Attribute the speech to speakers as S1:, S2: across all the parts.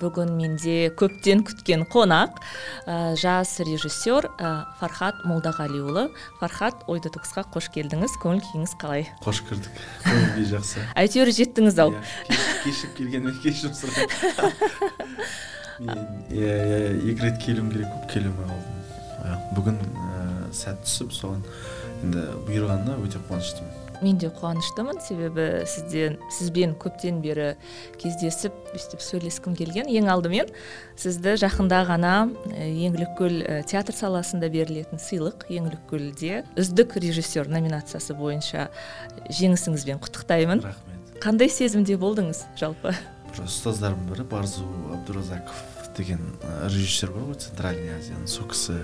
S1: Бүгін менде көптен күткен қонақ ә, жас режиссер ә, фархат молдағалиұлы. Фархат ой детоксқа қош келдіңіз көңіл күйіңіз қалай?
S2: Қош кірдік көңіл күй жақсы.
S1: Әйтеуір жеттіңіз ау.
S2: Иә, кешігіп келгеніме кешірім сұраймын. Мен иә иә екі рет келуім керек болып келе алмай қалдым бүгін сәт түсіп соған енді бұйырғанына өте қуаныштымын.
S1: Мен де қуаныштымын. Себебі сізден сізбен көптен бері кездесіп өстіп сөйлескім келген. Ең алдымен сізді жақында ғана еңлік көл театр саласында берілетін сыйлық еңлік көлде үздік режиссер номинациясы бойынша жеңісіңізбен құттықтаймын.
S2: Рахмет.
S1: Қандай сезімде болдыңыз жалпы?
S2: Ұстаздарымның бірі барзу абдуразаков деген режиссер бар ғой центральный азияның сол кісі.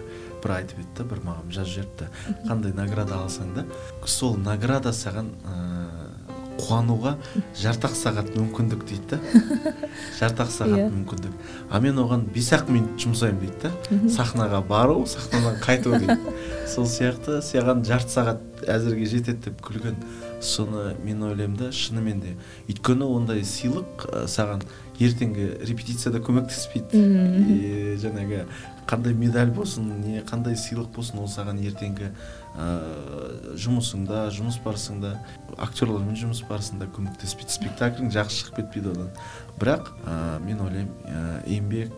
S2: Бір айтып еді да бір маған жазып жіберіпті қандай награда алсаң да сол награда саған ыыы қуануға жарты ақ сағат мүмкіндік дейді да жарты ақ сағат yeah. Иә. мүмкіндік. А мен оған бес ақ минут жұмсаймын дейді да. Сахнаға бару сахнадан қайту дейді. Сол сияқты саған жарты сағат әзірге жетеді деп күлген. Соны мен ойлаймын да шынымен де. Өйткені ондай сыйлық саған ертеңгі репетицияда көмектеспейді. И жаңағы қандай медаль болсын не қандай сыйлық болсын ол саған ертеңгі ә, жұмысыңда жұмыс барысыңда актерлармен жұмыс барысында көмектеспейді. Спектаклің жақсы шығып кетпейді одан. Бірақ ә, мен ойлаймын ә, еңбек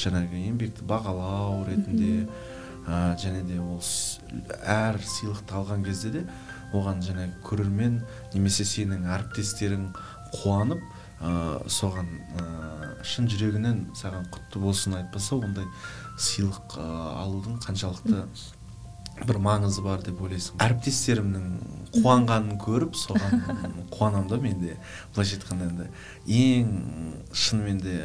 S2: жаңағы еңбекті бағалау ретінде ә, және де ол әр сыйлықты алған кезде де оған жаңағы көрермен немесе сенің әріптестерің қуанып ә, соған ә, шын жүрегінен саған құтты болсын айтпаса ондай сыйлық ә, алудың қаншалықты бір маңызы бар деп ойлайсың әріптестерімнің қуанғанын көріп соған қуанамын да мен де былайша айтқанда енді ең шынымен де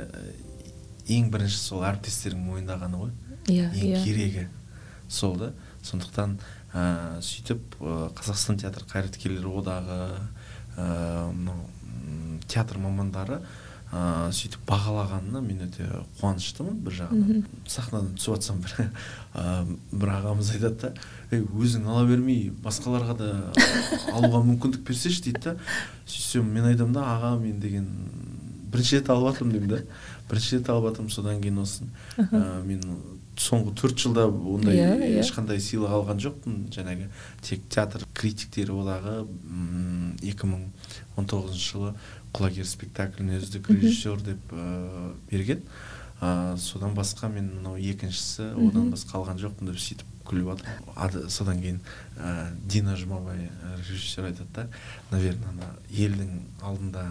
S2: ең бірінші сол әріптестерің мойындағаны ғой
S1: иә
S2: ең yeah. Иә. керегі сол да сондықтан ә, сөйтіп ә, қазақстан театр қайраткерлер одағы мынау театр мамандары ә, сөйтіп бағалағанына мен өте қуаныштымын бір жағынан. Сахнадан түсіп жатсам бір ә, бір ағамыз айтады да ей өзің ала бермей басқаларға да алуға мүмкіндік берсеші дейді да. Сөйтсем мен айтамын да аға мен деген бірінші рет алып жатырмын деймін да. Бірінші рет алып жатырмын содан кейін осы ә, мен соңғы төрт жылда ондай yeah, иә, yeah. Иә. ешқандай сыйлық алған жоқпын. Жаңағы тек театр критиктері одағы екі мың он тоғызыншы жылы құлагер спектакліне үздік режиссер деп ә, берген. Ә, содан басқа мен мынау екіншісі одан басқа алған жоқпын деп сөйтіп күліп жатырмын содан кейін ә, дина жұмабай режиссер айтады да наверное ана елдің алдында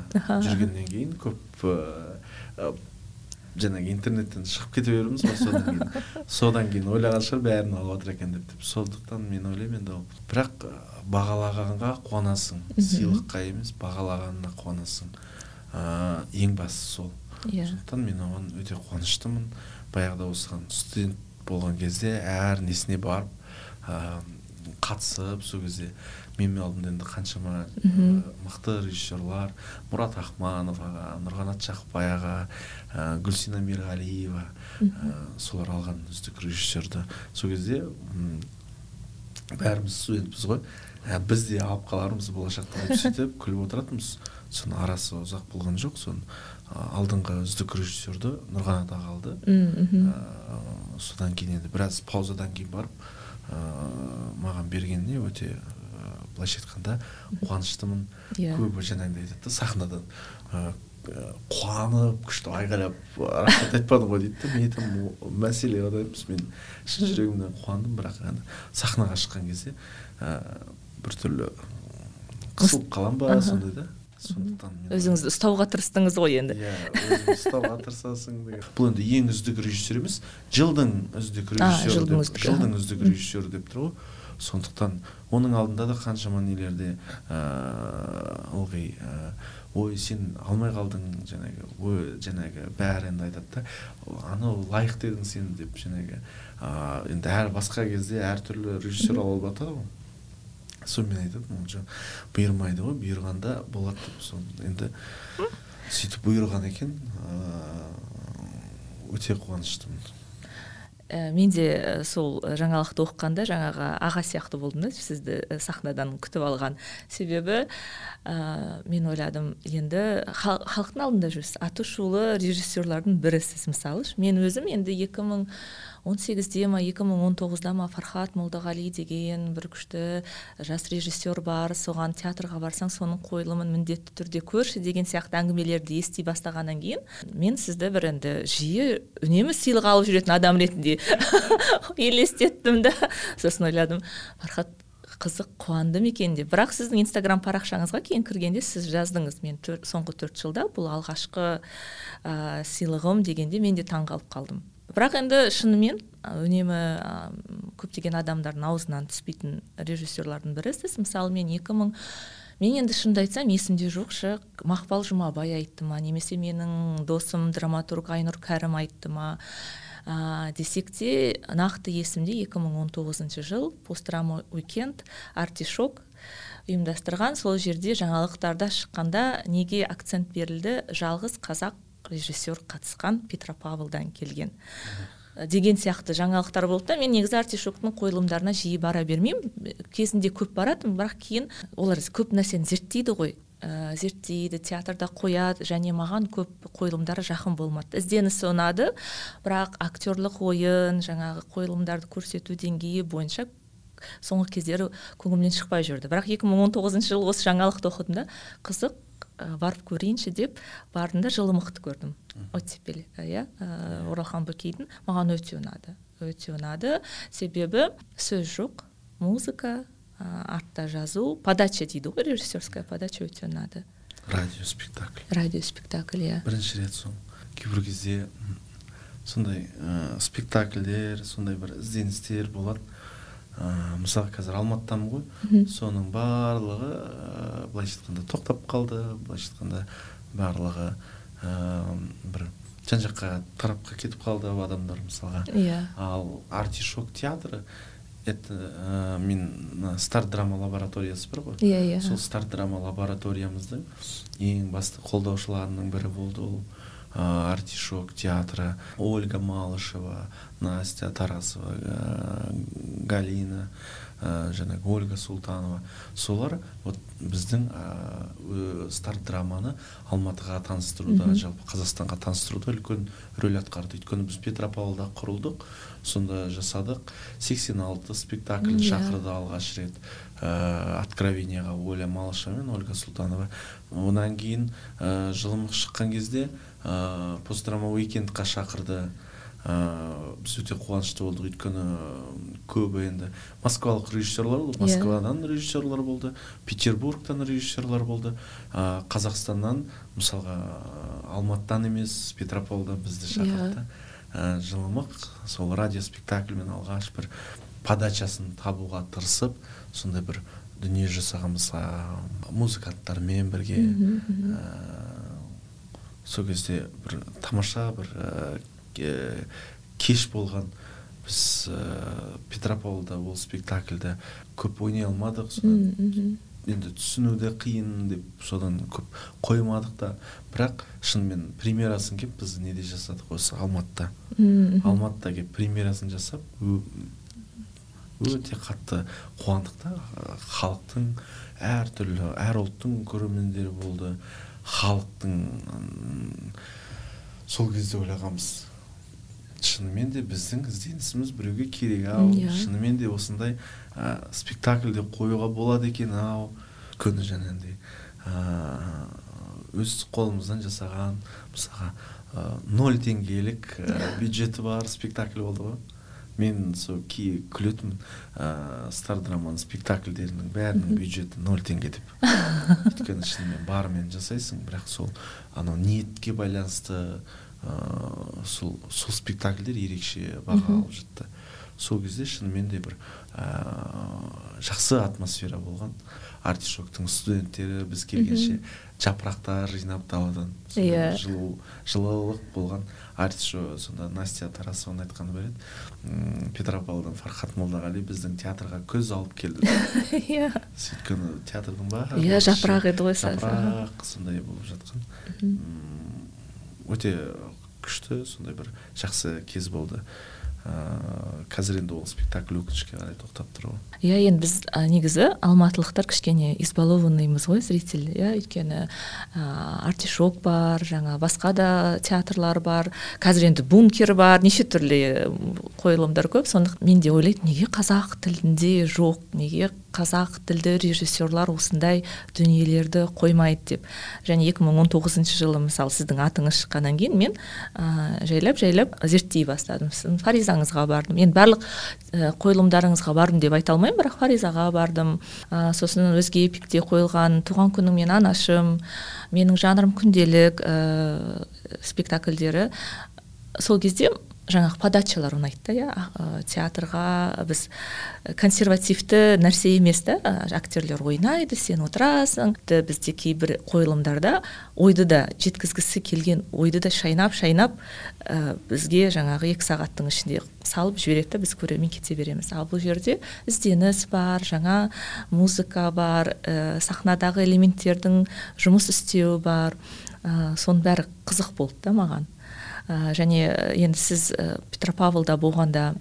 S2: жүргеннен кейін көп ә, жаңағы интернеттен шығып кете береміз ғой содан кейін. Содан кейін ойлаған шығар бәрін алып жатыр екен деп. Деп сондықтан мен ойлаймын енді ол. Бірақ бағалағанға қуанасың. Сыйлыққа емес бағалағанына қуанасың. Ыыы ең бастысы сол. Иә. Сондықтан мен оған өте қуаныштымын. Баяғыда осыған студент болған кезде әр несіне барып ыыы қатысып сол кезде менің алдымда енді қаншама мықты режиссерлар. Мұрат ақманов аға нұрқанат жақыпбай аға ә, гүлсина мерғалиева ә, солар алған үздік режиссерді. Сол кезде бәріміз студентпіз ғой. Ә, біз де алып қалармыз болашақта деп сөйтіп күліп отыратынбыз. Соның арасы ұзақ болған жоқ. Соны алдыңғы үздік режиссерді нұрғанат аға алды. Ә, содан кейін енді біраз паузадан кейін барып ә, маған бергеніне өте былайша айтқанда қуаныштымын. Иә. Көбі жаңағыдай айтады да сахнадан. Қуанып күшті айқайлап рахмет айтпадың ғой дейді да мен айтамын мәселе ода емес мен шын жүрегімнен қуандым бірақ енді сахнаға шыққан кезде ә, біртүрлі қысылып қаламын ба сондай да. Сондықтан
S1: өзіңізді ұстауға тырыстыңыз ғой енді.
S2: Иә өзіңді ұстауға тырысасың деген. Бұл енді ең үздік режиссер емес жылдың үздік режиссері жылдың үздік режиссері деп тұр ғой. Сондықтан оның алдында да қаншама нелерде ыыы ылғи ой сен алмай қалдың жаңағы ой жаңағы бәрі енді айтады да анау лайықты едің сен деп жаңағы ыыы енді әр басқа кезде әртүрлі режиссер алып жатады ғой. Сонымен айтады ол бұйырмайды ғой бұйырғанда болады деп. Соны енді сөйтіп бұйырған екен өте қуаныштымын.
S1: Ә, мен де э, сол жаңалықты оқығанда жаңағы аға сияқты болдым да сізді э, сахнадан күтіп алған себебі ә, мен ойладым енді халықтың алдында жүрсіз. Аты шулы режиссерлардың бірісіз мысалы мен өзім енді 2000 он сегізде ма екі мың он тоғызда ма фархат молдағали деген бір күшті жас режиссер бар. Соған театрға барсаң соның қойылымын міндетті түрде көрші деген сияқты әңгімелерді ести бастағаннан кейін мен сізді бір енді жиі үнемі сыйлық алып жүретін адам ретінде елестеттім да сосын ойладым фархат қызық қуандым екен деп. Бірақ сіздің инстаграм парақшаңызға кейін кіргенде сіз жаздыңыз. Мен төр, соңғы төрт жылда бұл алғашқы ә, сыйлығым дегенде мен де таңғалып қалдым. Бірақ енді шынымен үнемі көптеген адамдардың аузынан түспейтін режиссерлардың бірі сіз. Мысалы мен екі мың мен енді шынымды айтсам есімде жоқшы мақпал жұмабай айтты ма немесе менің досым драматург айнұр кәрім айтты ма? Ә, десек те нақты есімде 2019 жыл постдрама уикенд артишок ұйымдастырған. Сол жерде жаңалықтарда шыққанда неге акцент берілді? Жалғыз қазақ режиссер қатысқан петропавлдан келген. Деген сияқты жаңалықтар болды да мен негізі артишоктың қойылымдарына жиі бара бермеймін. Кезінде көп баратынмын бірақ кейін олар көп нәрсені зерттейді ғой. Ә, зерттейді театрда қояды және маған көп қойылымдары жақын болмады. Ізденісі ұнады бірақ актерлық ойын жаңағы қойылымдарды көрсету деңгейі бойынша соңғы кездері көңілімнен шықпай жүрді. Бірақ 2019 жылы осы жаңалықты оқыдым да қызық. Барып көрейінші деп бардым да жылы мықты көрдім. Оттепель иә оралхан бөкейдің. Маған өте ұнады өте ұнады. Себебі сөз жоқ музыка артта жазу подача дейді ғой режиссерская подача өте ұнады.
S2: Радио спектакль.
S1: Радио спектакль иә.
S2: Бірінші рет сол кейбір кезде сондай ә, спектакльдер сондай бір ізденістер болады. Ә, мысалы қазір алматыдамын ғой. Соның барлығы ә, былайша айтқанда тоқтап қалды былайша айтқанда барлығы ә, бір жан жаққа тарапқа кетіп қалды адамдар мысалға.
S1: Иә.
S2: Ал артишок театры это ә, мен старт драма лабораториясы бар ғой.
S1: Иә иә.
S2: Сол старт драма лабораториямыздың ең басты қолдаушыларының бірі болды ол. Артишок театры ольга малышева настя тарасова ә, галина ә, жаңағы ольга султанова. Солар вот біздің ә, старт драманы алматыға таныстыруда жалпы қазақстанға таныстыруда үлкен рөл атқарды. Өйткені біз петропавлда құрылдық сонда жасадық. 86 спектакль шақырды алғаш рет. Ә, откровениеға оля малышева мен ольга султанова. Одан кейін ә, жылымық шыққан кезде ә, постдрама уикендқа шақырды ә, біз өте қуанышты болдық өйткені көбі енді москвалық режиссерлар болды иә. москвадан yeah. режиссерлар болды петербургтан режиссерлар болды ә, қазақстаннан мысалға алматыдан емес петропавлдан бізді шақырды yeah. жылымық сол радио спектакльмен алғаш бір подачасын табуға тырысып сондай бір дүние жасағанбыз музыканттармен бірге сол кезде бір тамаша бір ә, кеш болған. Біз ә, петропавлда ол спектакльді көп ойнай алмадық содан. Енді түсіну де қиын деп содан көп қоймадық та. Бірақ шынымен премьерасын келіп біз неде жасадық осы алматыда. Алматыда келіп премьерасын жасап өте қатты қуандық та. Халықтың әртүрлі әр ұлттың көрермендері болды. Халықтың сол кезде ойлағанбыз шынымен де біздің ізденісіміз біреуге керек ау yeah. Иә. шынымен де осындай ә, спектакльде қоюға болады екен ау өйткені жаңағындай өз қолымыздан жасаған мысалға ноль теңгелік ә, бюджеті бар спектакль болды ғой мен сол кейі күлетінмін ыыы стар драманың спектакльдерінің бәрінің бюджеті ноль теңге деп. Өйткені шынымен барымен жасайсың бірақ сол анау ниетке байланысты ыыы сол сол спектакльдер ерекше баға алып жатты. Сол кезде шынымен де бір ә, жақсы атмосфера болған. Артишоктың студенттері біз келгенше жапырақтар жинап даладан
S1: иә.
S2: жылу жылылық болған артишо сонда настя тарасованың айтқаны бар еді. Петропавлдан фархат молдағали біздің театрға көз алып келді.
S1: Иә.
S2: Өйткені театрдың барлығы
S1: иә жапырақ еді ғой
S2: жапырақ сондай болып жатқан. Өте күшті сондай бір жақсы кез болды. Ыыы қазір енді ол спектакль өкінішке қарай тоқтап тұр ғой.
S1: Иә енді біз негізі алматылықтар кішкене избалованныймыз ғой зритель иә. Өйткені ә, артишок бар жаңа басқа да театрлар бар. Қазір енді бункер бар неше түрлі қойылымдар көп. Сондықтан мен де ойлайтынмын неге қазақ тілінде жоқ неге қазақ тілді режиссерлар осындай дүниелерді қоймайды деп. Және 2019 жылы мысалы сіздің атыңыз шыққаннан кейін мен ә, жайлап жайлап зерттей бастадым. Сіздің фаризаңызға бардым. Енді барлық ә, қойылымдарыңызға бардым деп айта алмаймын бірақ фаризаға бардым. Ә, сосын өзге эпикте қойылған туған күнің мен анашым менің жанрым күнделік ә, спектакльдері. Сол кезде жаңағы подачалар ұнайды да иә. Театрға біз консервативті нәрсе емес та актерлер ойнайды сен отырасың. Бізде кейбір қойылымдарда ойды да жеткізгісі келген ойды да шайнап шайнап ә, бізге жаңағы екі сағаттың ішінде салып жібереді да біз көрермен кете береміз. Ал бұл жерде ізденіс бар жаңа музыка бар ә, сахнадағы элементтердің жұмыс істеуі бар. Ә, соның бәрі қызық болды да маған. Және енді сіз ә, петропавлда болғанда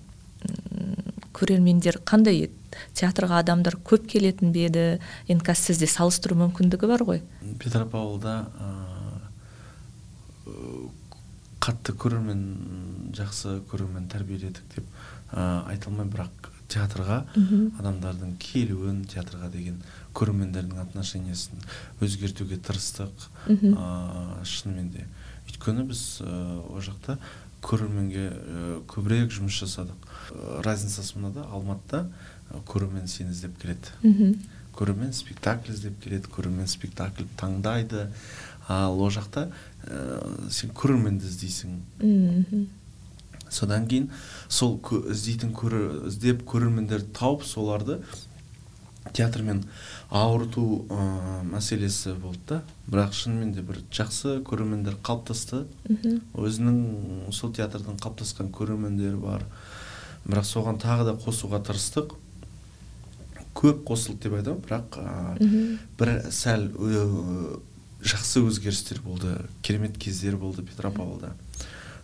S1: көрермендер қандай еді театрға адамдар көп келетін бе еді? Енді қазір сізде салыстыру мүмкіндігі бар ғой.
S2: Петропавлда ә, қатты көрермен жақсы көрермен тәрбиеледік деп ә, айта алмаймын. Бірақ театрға адамдардың келуін театрға деген көрермендердің отношениясын өзгертуге тырыстық. Ә, шынымен де. Өйткені біз ол жақта көрерменге көбірек жұмыс жасадық. Разницасы мынада алматыда көрермен сені іздеп келеді. Көрермен спектакль іздеп келеді көрермен спектакль таңдайды. Ал ол жақта ә, сен көрерменді іздейсің. Содан кейін сол іздейтін көрі, іздеп көрермендерді тауып соларды театрмен ауырту ә, мәселесі болды да. Бірақ шынымен де бір жақсы көрермендер қалыптасты. Өзінің сол театрдың қалыптасқан көрермендері бар. Бірақ соған тағы да қосуға тырыстық. Көп қосылды деп айтамын бірақ ә, бір сәл ә, жақсы өзгерістер болды керемет кездер болды петропавлда.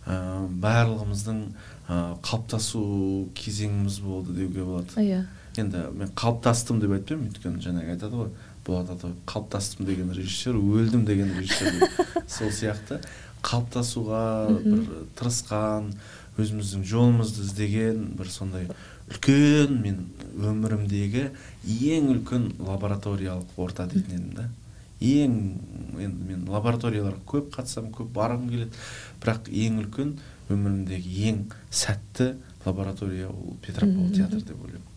S2: Ә, барлығымыздың ә, қалыптасу кезеңіміз болды деуге болады.
S1: Иә
S2: енді мен қалыптастым деп айтпаймын өйткені жаңағы айтады ғой болат атабаев қалыптастым деген режиссер өлдім деген режиссер сол сияқты. Қалыптасуға бір тырысқан өзіміздің жолымызды іздеген бір сондай үлкен мен өмірімдегі ең үлкен лабораториялық орта дейтін едім да. Ең енді мен лабораторияларға көп қатысамын көп барғым келеді. Бірақ ең үлкен өмірімдегі ең сәтті лаборатория ол петропавл театры деп ойлаймын.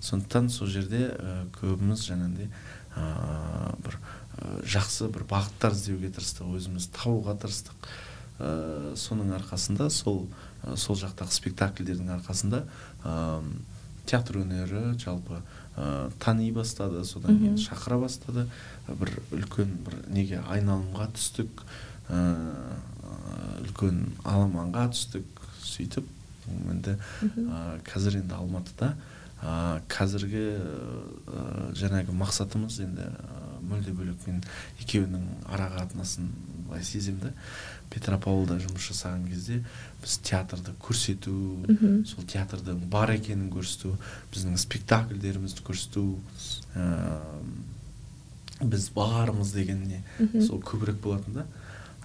S2: Сондықтан сол жерде ә, көбіміз жаңағыдай ә, бір ә, жақсы бір бағыттар іздеуге тырыстық өзіміз табуға тырыстық. Ә, соның арқасында сол ә, сол жақтағы спектакльдердің арқасында ә, театр өнері жалпы ә, тани бастады содан кейін шақыра бастады. Бір үлкен бір неге айналымға түстік ә, үлкен аламанға түстік сөйтіп енді ә, қазір енді алматыда ә, қазіргі ә, жаңағы мақсатымыз енді ә, мүлде бөлек мен екеуінің ара қатынасын былай сеземін да. Петропавлда жұмыс жасаған кезде біз театрды көрсету сол театрдың бар екенін көрсету біздің спектакльдерімізді көрсету ә, біз бармыз дегеніне сол көбірек болатын да.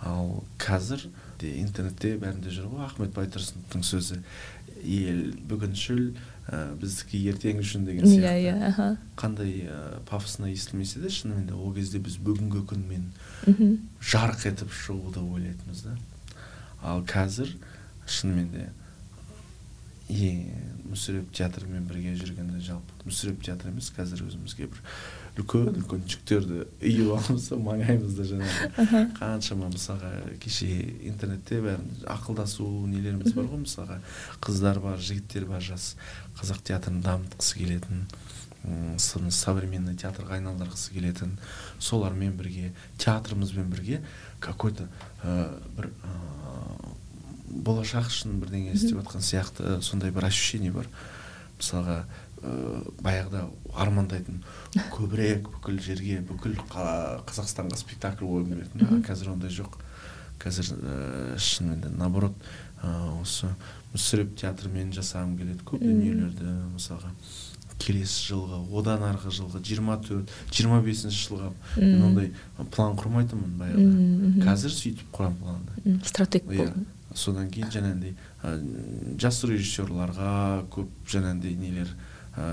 S2: Ал қазір интернетте бәрінде жүр ғой ахмет байтұрсыновтың сөзі. Ел бүгіншіл ә, біздікі ертең үшін деген
S1: сияқты. иә иә
S2: қандай ә, пафосына естілмесе де шынымен де ол кезде біз бүгінгі күнмен жарқ етіп шығуды ойлайтынбыз да. Ал қазір шынымен де е мүсіреп театрымен бірге жүргенде жалпы мүсіреп театр емес қазір өзімізге бір үлкен үлкен жүктерді үйіп аламыз да маңайымызда жаңағы қаншама мысалға кеше интернетте бәрін ақылдасу нелеріміз бар ғой мысалға қыздар бар жігіттер бар жас қазақ театрын дамытқысы келетін современный театрға айналдырғысы келетін. Солармен бірге театрымызбен бірге какой то бір болашақ үшін бірдеңе істеп жатқан сияқты сондай бір ощущение бар. Мысалға баяғыда армандайтын көбірек бүкіл жерге бүкіл қазақстанға спектакль қойғым келетін қазір ондай жоқ. Қазір ә, шынымен де наоборот осы мүсіреп театрымен жасағым келеді көп дүниелерді. Мысалға келесі жылғы одан арғы жылғы жиырма төрт жиырма бесінші жылға мен ондай план құрмайтынмын баяғыда. Қазір сөйтіп құрамын планды.
S1: Стратег болдың.
S2: содан кейін жаңағындай жас режиссерларға көп жаңағындай нелер ә,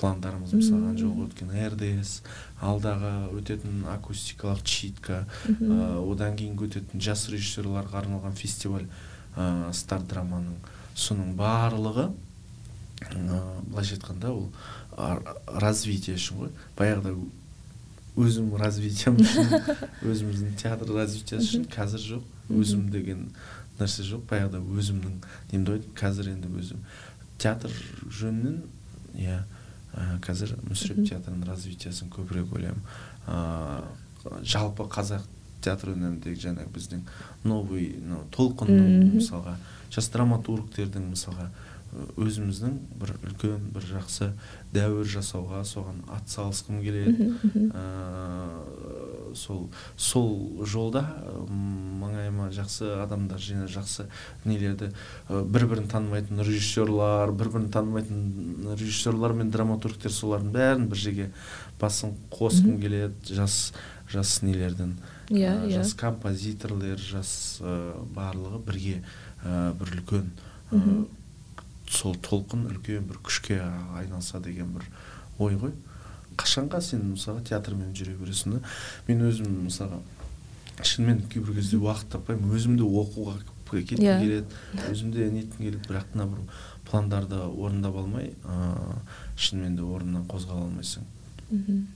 S2: пландарымыз мысалға жолға өткен рдс алдағы өтетін акустикалық читка ә, одан кейінгі өтетін жас режиссерларға арналған фестиваль ә, стар драманың соның барлығы ә, былайша айтқанда ол развитие үшін ғой. Баяғыда өзім развитием үшін өзіміздің театр развитиясы үшін қазір жоқ. Өзім деген нәрсе жоқ. Баяғыда өзімнің немді қазір енді өзім театр жөнінен иә қазір мүсіреп театрының развитиясын көбірек ойлаймын. Ыыы жалпы қазақ театр өнеріндегі жаңағы біздің новый ну, толқынның мысалға жас драматургтердің мысалға өзіміздің бір үлкен бір жақсы дәуір жасауға соған атсалысқым келеді. Ә, сол сол жолда маңайыма жақсы адамдар жина жақсы нелерді бір бірін танымайтын режиссерлар бір бірін танымайтын режиссерлар мен драматургтер солардың бәрін бір жерге басын қосқым келеді. Жас жас нелердің
S1: иә
S2: yeah, жас композиторлер жас ә, барлығы бірге ә, бір үлкен сол толқын үлкен бір күшке айналса деген бір ой ғой. Қашанға сен мысалға театрмен жүре бересің да? Мен өзім мысалға шынымен кейбір кезде уақыт таппаймын. Өзім де оқуға кеткім yeah. келеді өзім де неткім келеді бірақ мына бір пландарды орындап алмай ыыы шынымен де орнынан қозғала алмайсың. Мхм.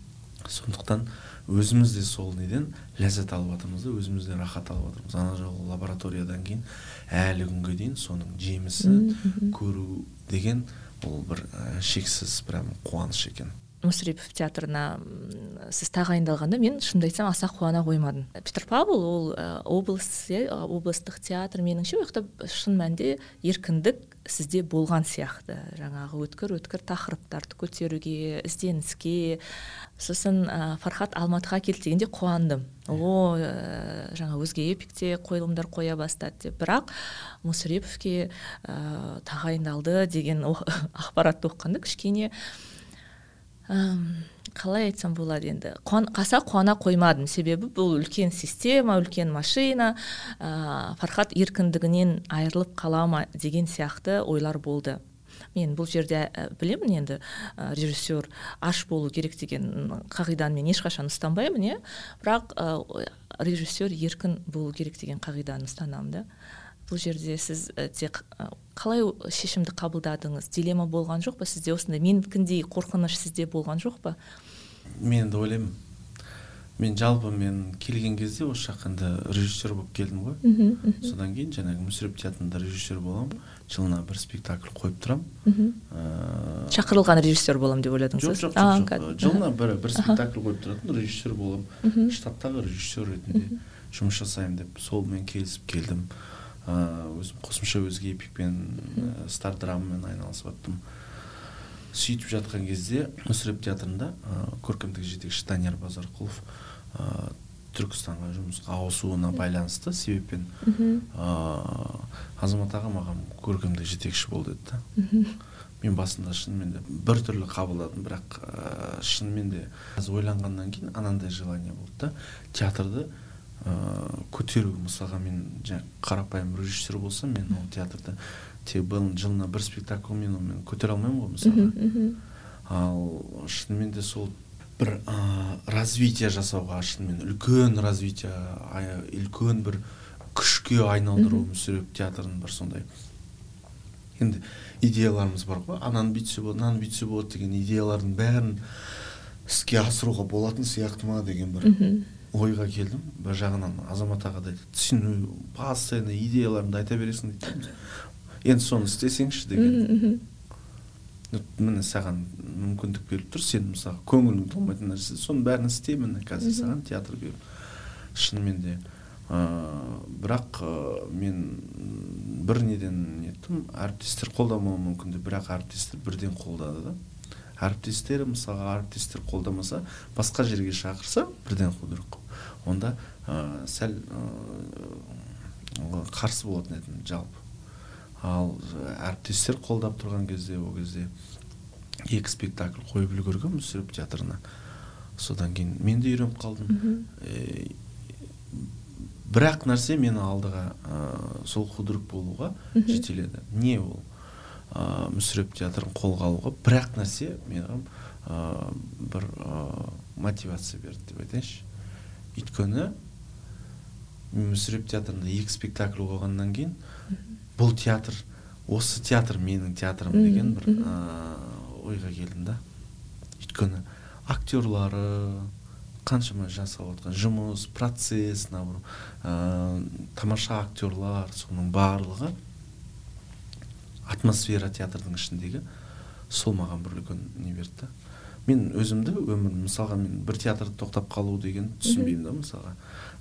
S2: Сондықтан өзіміз де сол неден ләззат алып жатырмыз да өзіміз де рахат алып жатырмыз. Ана жолғы лабораториядан кейін әлі күнге дейін соның жемісі көру деген ол бір ә, шексіз прям қуаныш екен.
S1: Мүсірепов театрына сіз тағайындалғанда мен шынымды айтсам аса қуана қоймадым. Петропавл ол ә, облыс иә облыстық театр меніңше ол жақта шын мәнінде еркіндік сізде болған сияқты. Жаңағы өткір өткір тақырыптарды көтеруге ізденіске сосын ә, фархат алматыға келді дегенде қуандым. О ә, жаңа өзге эпикте қойылымдар қоя бастады деп. Бірақ мүсіреповке ә, тағайындалды деген ақпаратты оқығанда кішкене қалай айтсам болады енді. Қаса қуана қоймадым. Себебі бұл үлкен система үлкен машина ә, фархат еркіндігінен айырылып қала ма деген сияқты ойлар болды. Мен бұл жерде ә, білемін енді ә, режиссер аш болу керек деген қағиданы мен ешқашан ұстанбаймын иә. Бірақ ә, режиссер еркін болу керек деген қағиданы ұстанамын да. Бұл жерде сіз тек қалай шешімді қабылдадыңыз? Дилемма болған жоқ па сізде осындай? Менікіндей қорқыныш сізде болған жоқ па?
S2: Мен енді ойлаймын. Мен жалпы мен келген кезде осы жаққа енді режиссер болып келдім ғой. Мхм содан кейін жаңағы мүсіреп театрында режиссер боламын. Жылына бір спектакль қойып тұрамын.
S1: Ыыы шақырылған режиссер боламын деп ойладыңыз
S2: жоқ жоқ жоқ жылына бір бір спектакль қойып тұратын режиссер боламын. Штаттағы режиссер ретінде жұмыс жасаймын деп солмен келісіп келдім. Ыыы өзім қосымша өзге эпикпен ә, стар драмамен айналысып жаттым сөйтіп жатқан кезде мүсіреп театрында ә, көркемдік жетекші данияр базарқұлов ә, түркістанға жұмысқа ауысуына байланысты себеппен ыыы азамат аға маған көркемдік жетекші бол деді да. Мен басында шынымен де біртүрлі қабылдадым бірақ ә, шынымен де ойланғаннан кейін анандай желание болды да. Театрды ыыы көтеру мысалға мен жаңағы қарапайым режиссер болсам мен ол театрда тек жылына бір спектакльмен мен көтере алмаймын ғой мысалға. Ал шынымен де сол бір ә, развитие жасауға шынымен үлкен развитие үлкен бір күшке айналдыру мүсіреп театрын бір сондай. Енді идеяларымыз бар ғой. Ананы бүйтсе болады мынаны бүйтсе болады деген идеялардың бәрін іске асыруға болатын сияқты ма деген бір. Ойға келдім. Бір жағынан азамат аға да айтады сен постоянно идеяларыңды айта бересің дейді енді соны істесеңші деген. Міне саған мүмкіндік беріп тұр сен мысалы көңілің толмайтын нәрсе. Соның бәрін істе міне қазір саған театр беріп. Шынымен де ә, бірақ ә, мен бір неден неттім әріптестер қолдамауы мүмкін де бірақ әріптестер бірден қолдады да. Әріптестері мысалға әріптестер қолдамаса басқа жерге шақырса бірден қудырық онда ә, сәл ә, қарсы болатын едім жалпы. Ал әріптестер қолдап тұрған кезде ол кезде екі спектакль қойып үлгергенмін мүсіреп театрына. Содан кейін мен де үйреніп қалдым. Бірақ нәрсе мені алдыға ә, сол худрук болуға жетеледі. Не ол? Ә, мүсіреп театрын қолға алуға бірақ нәрсе маған ә, бір ә, мотивация берді деп айтайыншы. Өйткені мүсіреп театрында екі спектакль қойғаннан кейін бұл театр осы театр менің театрым деген бір ә, ойға келдім да. Өйткені актерлары қаншама жасап жатқан жұмыс процесс наоборот ә, тамаша актерлар соның барлығы атмосфера театрдың ішіндегі сол маған бір үлкен не берді да. Мен өзімді өмір мысалға мен бір театрда тоқтап қалу деген түсінбеймін да мысалға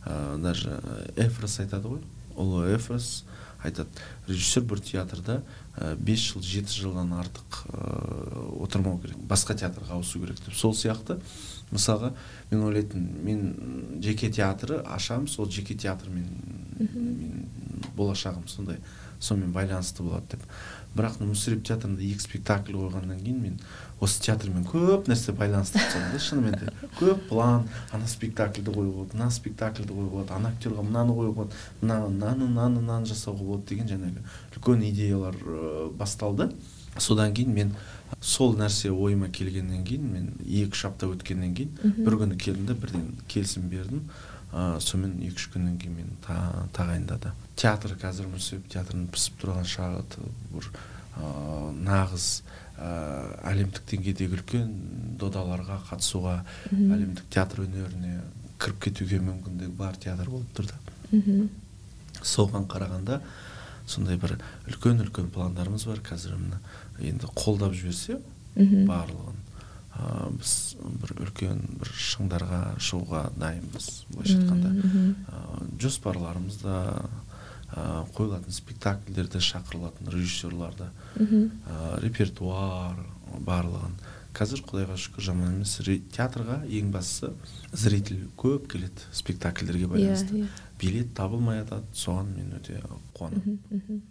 S2: ә, даже эфрос айтады ғой ұлы эфрос айтады. Режиссер бір театрда бес жыл жеті жылдан артық ә, отырмау керек басқа театрға ауысу керек деп. Сол сияқты мысалға мен ойлайтын мен жеке театры ашамын сол жеке театрмен мен болашағым сондай сонымен байланысты болады деп. Бірақ мүсіреп театрында екі спектакль қойғаннан кейін мен осы театрмен көп нәрсе байланыстырып тастадым да. Шынымен де көп план. Ана спектакльді қоюға болады мына спектакльді қоюға болады ана актерға мынаны қоюға болады мына мынаны мынаны мынаны жасауға болады деген жаңағы үлкен идеялар басталды. Содан кейін мен сол нәрсе ойыма келгеннен кейін мен екі үш апта өткеннен кейін бір күні келдім да бірден келісім бердім. Ә, сонымен екі үш күннен кейін мені та, тағайындады. Театр қазір мүсіреп театрының пісіп тұрған шағы бір ә, нағыз ә, әлемдік деңгейдегі үлкен додаларға қатысуға әлемдік театр өнеріне кіріп кетуге мүмкіндігі бар театр болып тұр да соған қарағанда сондай бір үлкен үлкен пландарымыз бар. Қазір енді қолдап жіберсе барлығын. Ә, біз бір үлкен бір шыңдарға шығуға дайынбыз былайша айтқанда. Ә, жоспарларымыз да ә, қойылатын спектакльдерде шақырылатын режиссерларды ә, репертуар барлығын. Қазір құдайға шүкір жаман емес театрға ең бастысы зритель көп келеді спектакльдерге байланысты. yeah, yeah билет табылмай жатады соған мен өте қуанамын.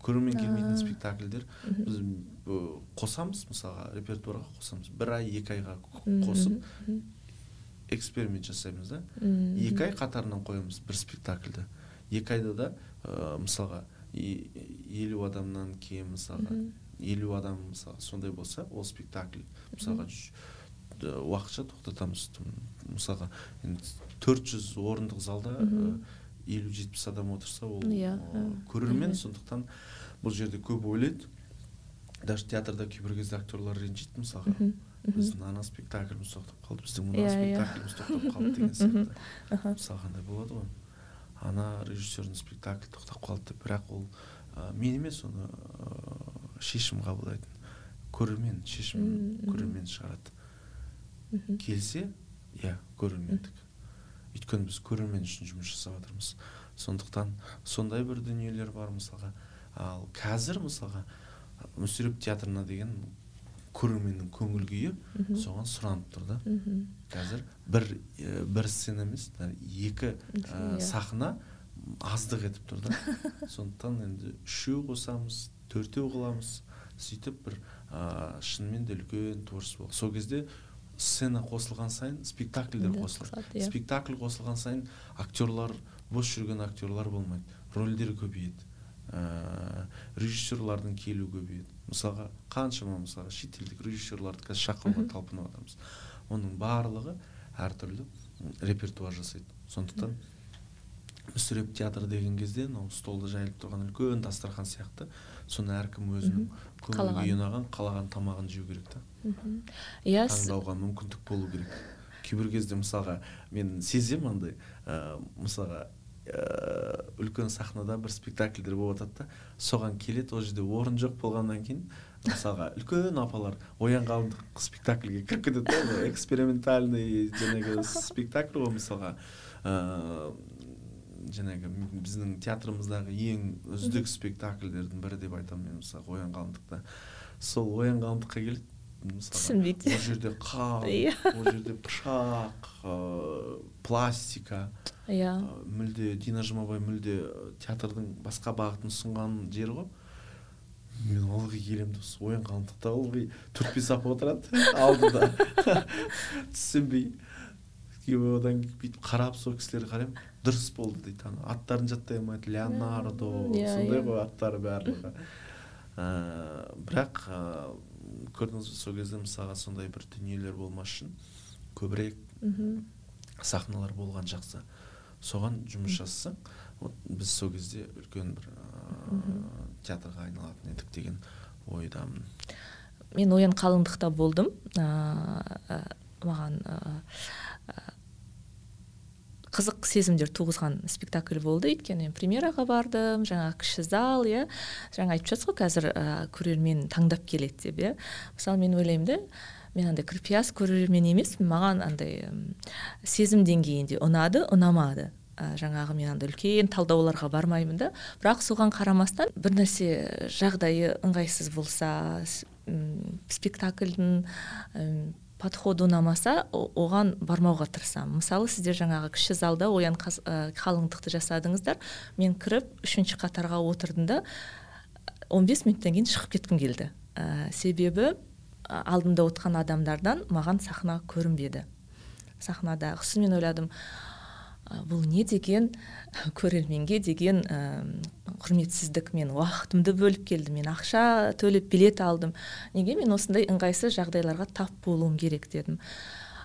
S2: Көрермен келмейтін спектакльдер біз қосамыз мысалға репертуарға қосамыз. Бір ай екі айға қосып эксперимент жасаймыз да. Екі ай қатарынан қоямыз бір спектакльді. Екі айда да ә, мысалға елу адамнан кем мысалға елу адам мысалы сондай болса ол спектакль мысалға уақытша тоқтатамыз. Мысалға төрт жүз орындық залда елу жетпіс адам отырса ол yeah, иә, көрермен. сондықтан бұл жерде көп ойлайды даже театрда кейбір кезде актерлар ренжиді мысалға. Біздің ана спектакліміз тоқтап қалды біздің мына иә, иә. спектакліміз тоқтап қалды деген сияқты. мысалы қандай болады ғой. Ана режиссердің спектаклі тоқтап қалды деп бірақ ол ә, мен емес оны ә, шешім қабылдайтын көрермен шешім көрермен шығарады. Келсе иә көрермендік. Өйткені біз көрермен үшін жұмыс жасап жатырмыз. Сондықтан сондай бір дүниелер бар мысалға. Ал қазір мысалға мүсіреп театрына деген көрерменнің көңіл күйі соған сұранып тұр да. Қазір бір бір сцена емес екі ә, сахна аздық етіп тұр да. Сондықтан енді үшеу қосамыз төртеу қыламыз сөйтіп бір ә, шынымен де үлкен творчество сол. Кезде сцена қосылған сайын спектакльдер қосылады. иә. спектакль қосылған сайын актерлар бос жүрген актерлар болмайды. Рөлдер көбейеді. Ә, режиссерлардың келу көбейеді. Мысалға қаншама мысалға шетелдік режиссерларды қазір шақыруға талпынып жатырмыз оның барлығы әртүрлі репертуар жасайды. Сондықтан мүсіреп театр деген кезде мынау столда жайылып тұрған үлкен дастархан сияқты соны әркім өзінің көңіл күйі ұнаған қалаған тамағын жеу керек та.
S1: Иә
S2: таңдауға мүмкіндік болу керек. Кейбір кезде мысалға мен сеземін андай ә, мысалға ә, үлкен сахнада бір спектакльдер болып жатады да. Соған келеді ол жерде орын жоқ болғаннан кейін мысалға үлкен апалар оян қалыңдық спектакльге кіріп кетеді да экспериментальный жаңағы спектакль ғой мысалға. Ыыы жаңағы біздің театрымыздағы ең үздік спектакльдердің бірі деп айтамын мен мысалға оян қалыңдықта сол оян қалыңдыққа келеді
S1: түсінбейді.
S2: Ол жерде қар
S1: иә.
S2: ол жерде пышақ ыыы пластика.
S1: Иә.
S2: Мүлде дина жұмабай мүлде театрдың басқа бағытын ұсынған жері ғой. Мен ылғи келемін осы оян қалыңдықта ылғи төрт бес апа отырады алдында. Түсінбей. Одан бүйтіп қарап сол кісілерге қараймын. Дұрыс болды дейді ана. Аттарын жаттай алмайды. Леонардо
S1: иә,
S2: сондай
S1: иә.
S2: ғой аттары барлығы. Ыыы бірақ ыыы көрдіңіз бе сол кезде мысалға сондай бір дүниелер болмас үшін көбірек
S1: мхм.
S2: сахналар болған жақсы. Соған жұмыс жасасаң вот біз сол кезде үлкен бір ыыы театрға айналатын едік деген ойдамын.
S1: Мен оян қалыңдықта болдым. Ыыы маған ыыы қызық сезімдер туғызған спектакль болды. Өйткені премьераға бардым жаңа кіші зал иә. Жаңа айтып жатсыз ғой қазір ә, көрермен таңдап келеді деп иә. Мысалы мен ойлаймын да мен андай кірпияз көрермен емеспін маған андай сезім деңгейінде ұнады ұнамады. Ә, жаңағы мен андай үлкен талдауларға бармаймын да. Бірақ соған қарамастан бір нәрсе жағдайы ыңғайсыз болса спектакльдің м, подходы ұнамаса оған бармауға тырысамын. Мысалы сіздер жаңағы кіші залда оян қалыңдықты жасадыңыздар. Мен кіріп үшінші қатарға отырдым да 15 минуттан кейін шығып кеткім келді. Ә, себебі алдымда отырған адамдардан маған сахна көрінбеді. Сахнада сосын мен ойладым «А, бұл не деген көрерменге деген ә, құрметсіздік. Мен уақытымды бөліп келдім мен ақша төлеп билет алдым. Неге мен осындай ыңғайсыз жағдайларға тап болуым керек дедім.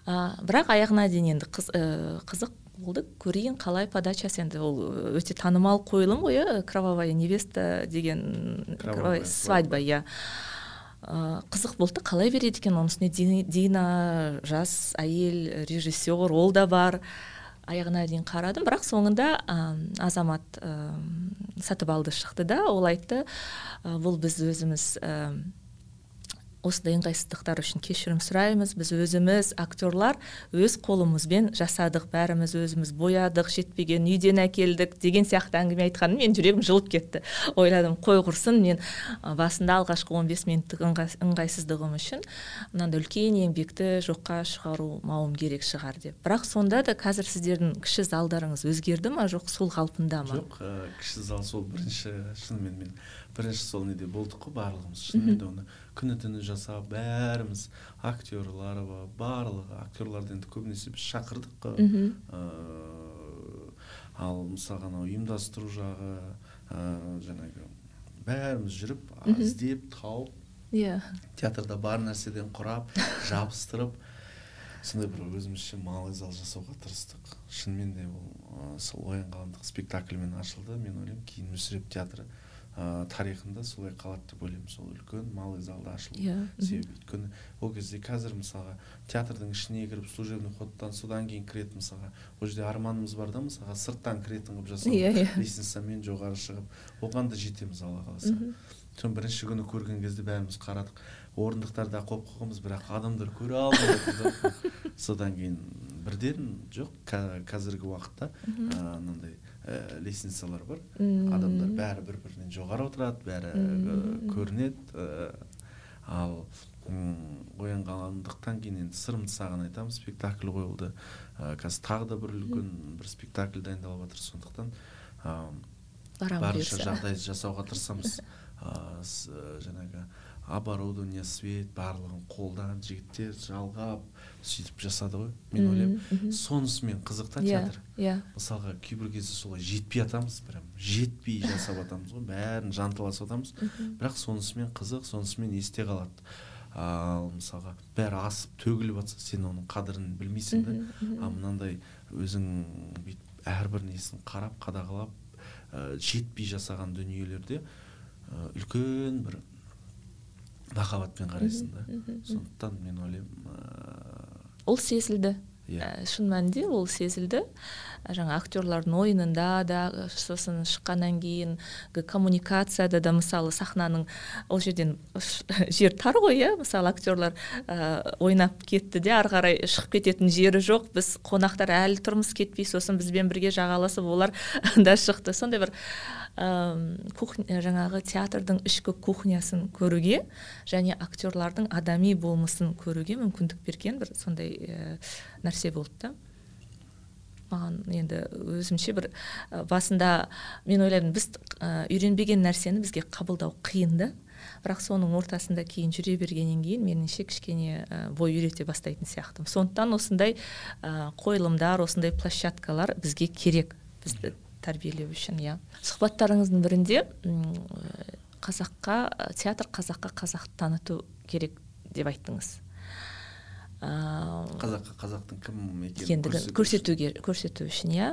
S1: Ә, бірақ аяғына дейін енді қыз, ә, қызық болды. Көрейін қалай подачасы енді ол өте танымал қойылым ғой иә кровавая невеста деген
S2: Кровавая
S1: свадьба. иә. Ә, қызық болды қалай береді екен? Оның үстіне Ди- дина жас әйел режиссер ол да бар. Аяғына дейін қарадым. Бірақ соңында ә, азамат ә, сатыбалды шықты да. Ол айтты «Ә, бұл біз өзіміз осындай ыңғайсыздықтар үшін кешірім сұраймыз. Біз өзіміз актерлар өз қолымызбен жасадық. Бәріміз өзіміз боядық жетпеген үйден әкелдік деген сияқты әңгіме айтқаным менің жүрегім жылып кетті. Ойладым қой құрсын мен басында алғашқы 15 минуттық ыңғай- ыңғайсыздығым үшін мынандай үлкен еңбекті жоққа шығармауым керек шығар деп. Бірақ сонда да қазір сіздердің кіші залдарыңыз өзгерді ма? Жоқ сол қалпында ма?
S2: Жоқ ә, кіші зал сол бірінші шынымен мен бірінші сол неде болдық қой барлығымыз. Шынымен де оны күні түні жасап бәріміз актерлары бар барлығы актерларды енді көбінесе біз шақырдық қой. Ыыы, ал мысалға анау ұйымдастыру жағы ыыы, жаңағы бәріміз жүріп іздеп тауып
S1: иә.
S2: театрда бар нәрседен құрап жабыстырып сондай бір өзімізше малый зал жасауға тырыстық. Шынымен де ол ә, сол оян қалыңдық спектакльмен ашылды. Мен ойлаймын кейін мүсіреп театры. Ә, тарихында солай қалады деп ойлаймын сол үлкен малый залда ашылу
S1: Иә, мхм.
S2: себебі өйткені ол кезде қазір мысалға театрдың ішіне кіріп служебный ходтан содан кейін кіретін мысалға ол жерде арманымыз бар да мысалға сырттан кіретін қылып жасау
S1: Иә, иә.
S2: лестницамен жоғары шығып оған да жетеміз алла қаласа
S1: Мгм.
S2: соны бірінші күні көрген кезде бәріміз қарадық орындықтарда қойып қойғанбыз бірақ адамдар көре да. содан кейін бірден жоқ қазіргі уақытта мынандай ә, лестницалар бар.
S1: Мм.
S2: адамдар бәрі бір бірінен жоғары отырады бәрі ә, көрінеді ә, ал м, оян қалыңдықтан кейін енді сырымды саған айтамын спектакль қойылды. Ә, қазір тағы да бір үлкен бір спектакль дайындалып жатыр сондықтан ә, барынша жағдай жасауға тырысамыз. Ә, ә, жаңағы оборудование свет барлығын қолдан жігіттер жалғап сөйтіп жасады ғой. Мен ойлаймын сонысымен қызық та
S1: иә
S2: театр.
S1: иә.
S2: Мысалға кейбір кезде солай жетпей жатамыз прям жетпей жасап жатамыз ғой бәрін жанталасып жатамыз бірақ сонысымен қызық сонысымен есте қалады. Ал мысалға бәрі асып төгіліп жатса сен оның қадірін білмейсің да. А мынандай өзің бүйтіп әрбір несін қарап қадағалап ә, жетпей жасаған дүниелерде ә, үлкен бір махаббатпен қарайсың да. сондықтан мен ойлаймын ә,
S1: ол сезілді.
S2: Иә.
S1: Шын мәнінде ол сезілді. Жаңа актерлардың ойынында да сосын шыққаннан кейін коммуникацияда да мысалы сахнаның ол жерден жер тар ғой иә. Мысалы актерлар ә, ойнап кетті де ары қарай шығып кететін жері жоқ. Біз қонақтар әлі тұрмыз кетпей сосын бізбен бірге жағаласып олар да шықты. Сондай бір ә, жаңағы театрдың ішкі кухнясын көруге және актерлардың адами болмысын көруге мүмкіндік берген бір сондай ә, нәрсе болды да. Маған енді өзімше бір басында мен ойладым біз ә, үйренбеген нәрсені бізге қабылдау қиын да. Бірақ соның ортасында кейін жүре бергеннен кейін меніңше кішкене ә, бой үйрете бастайтын сияқтымын. Сондықтан осындай ә, қойылымдар осындай площадкалар бізге керек. Бізді тәрбиелеу үшін иә. Сұхбаттарыңыздың бірінде қазаққа театр қазаққа қазақты таныту керек деп айттыңыз.
S2: Ыыы қазаққа қазақтың кім
S1: көрсетуге көрсету үшін иә.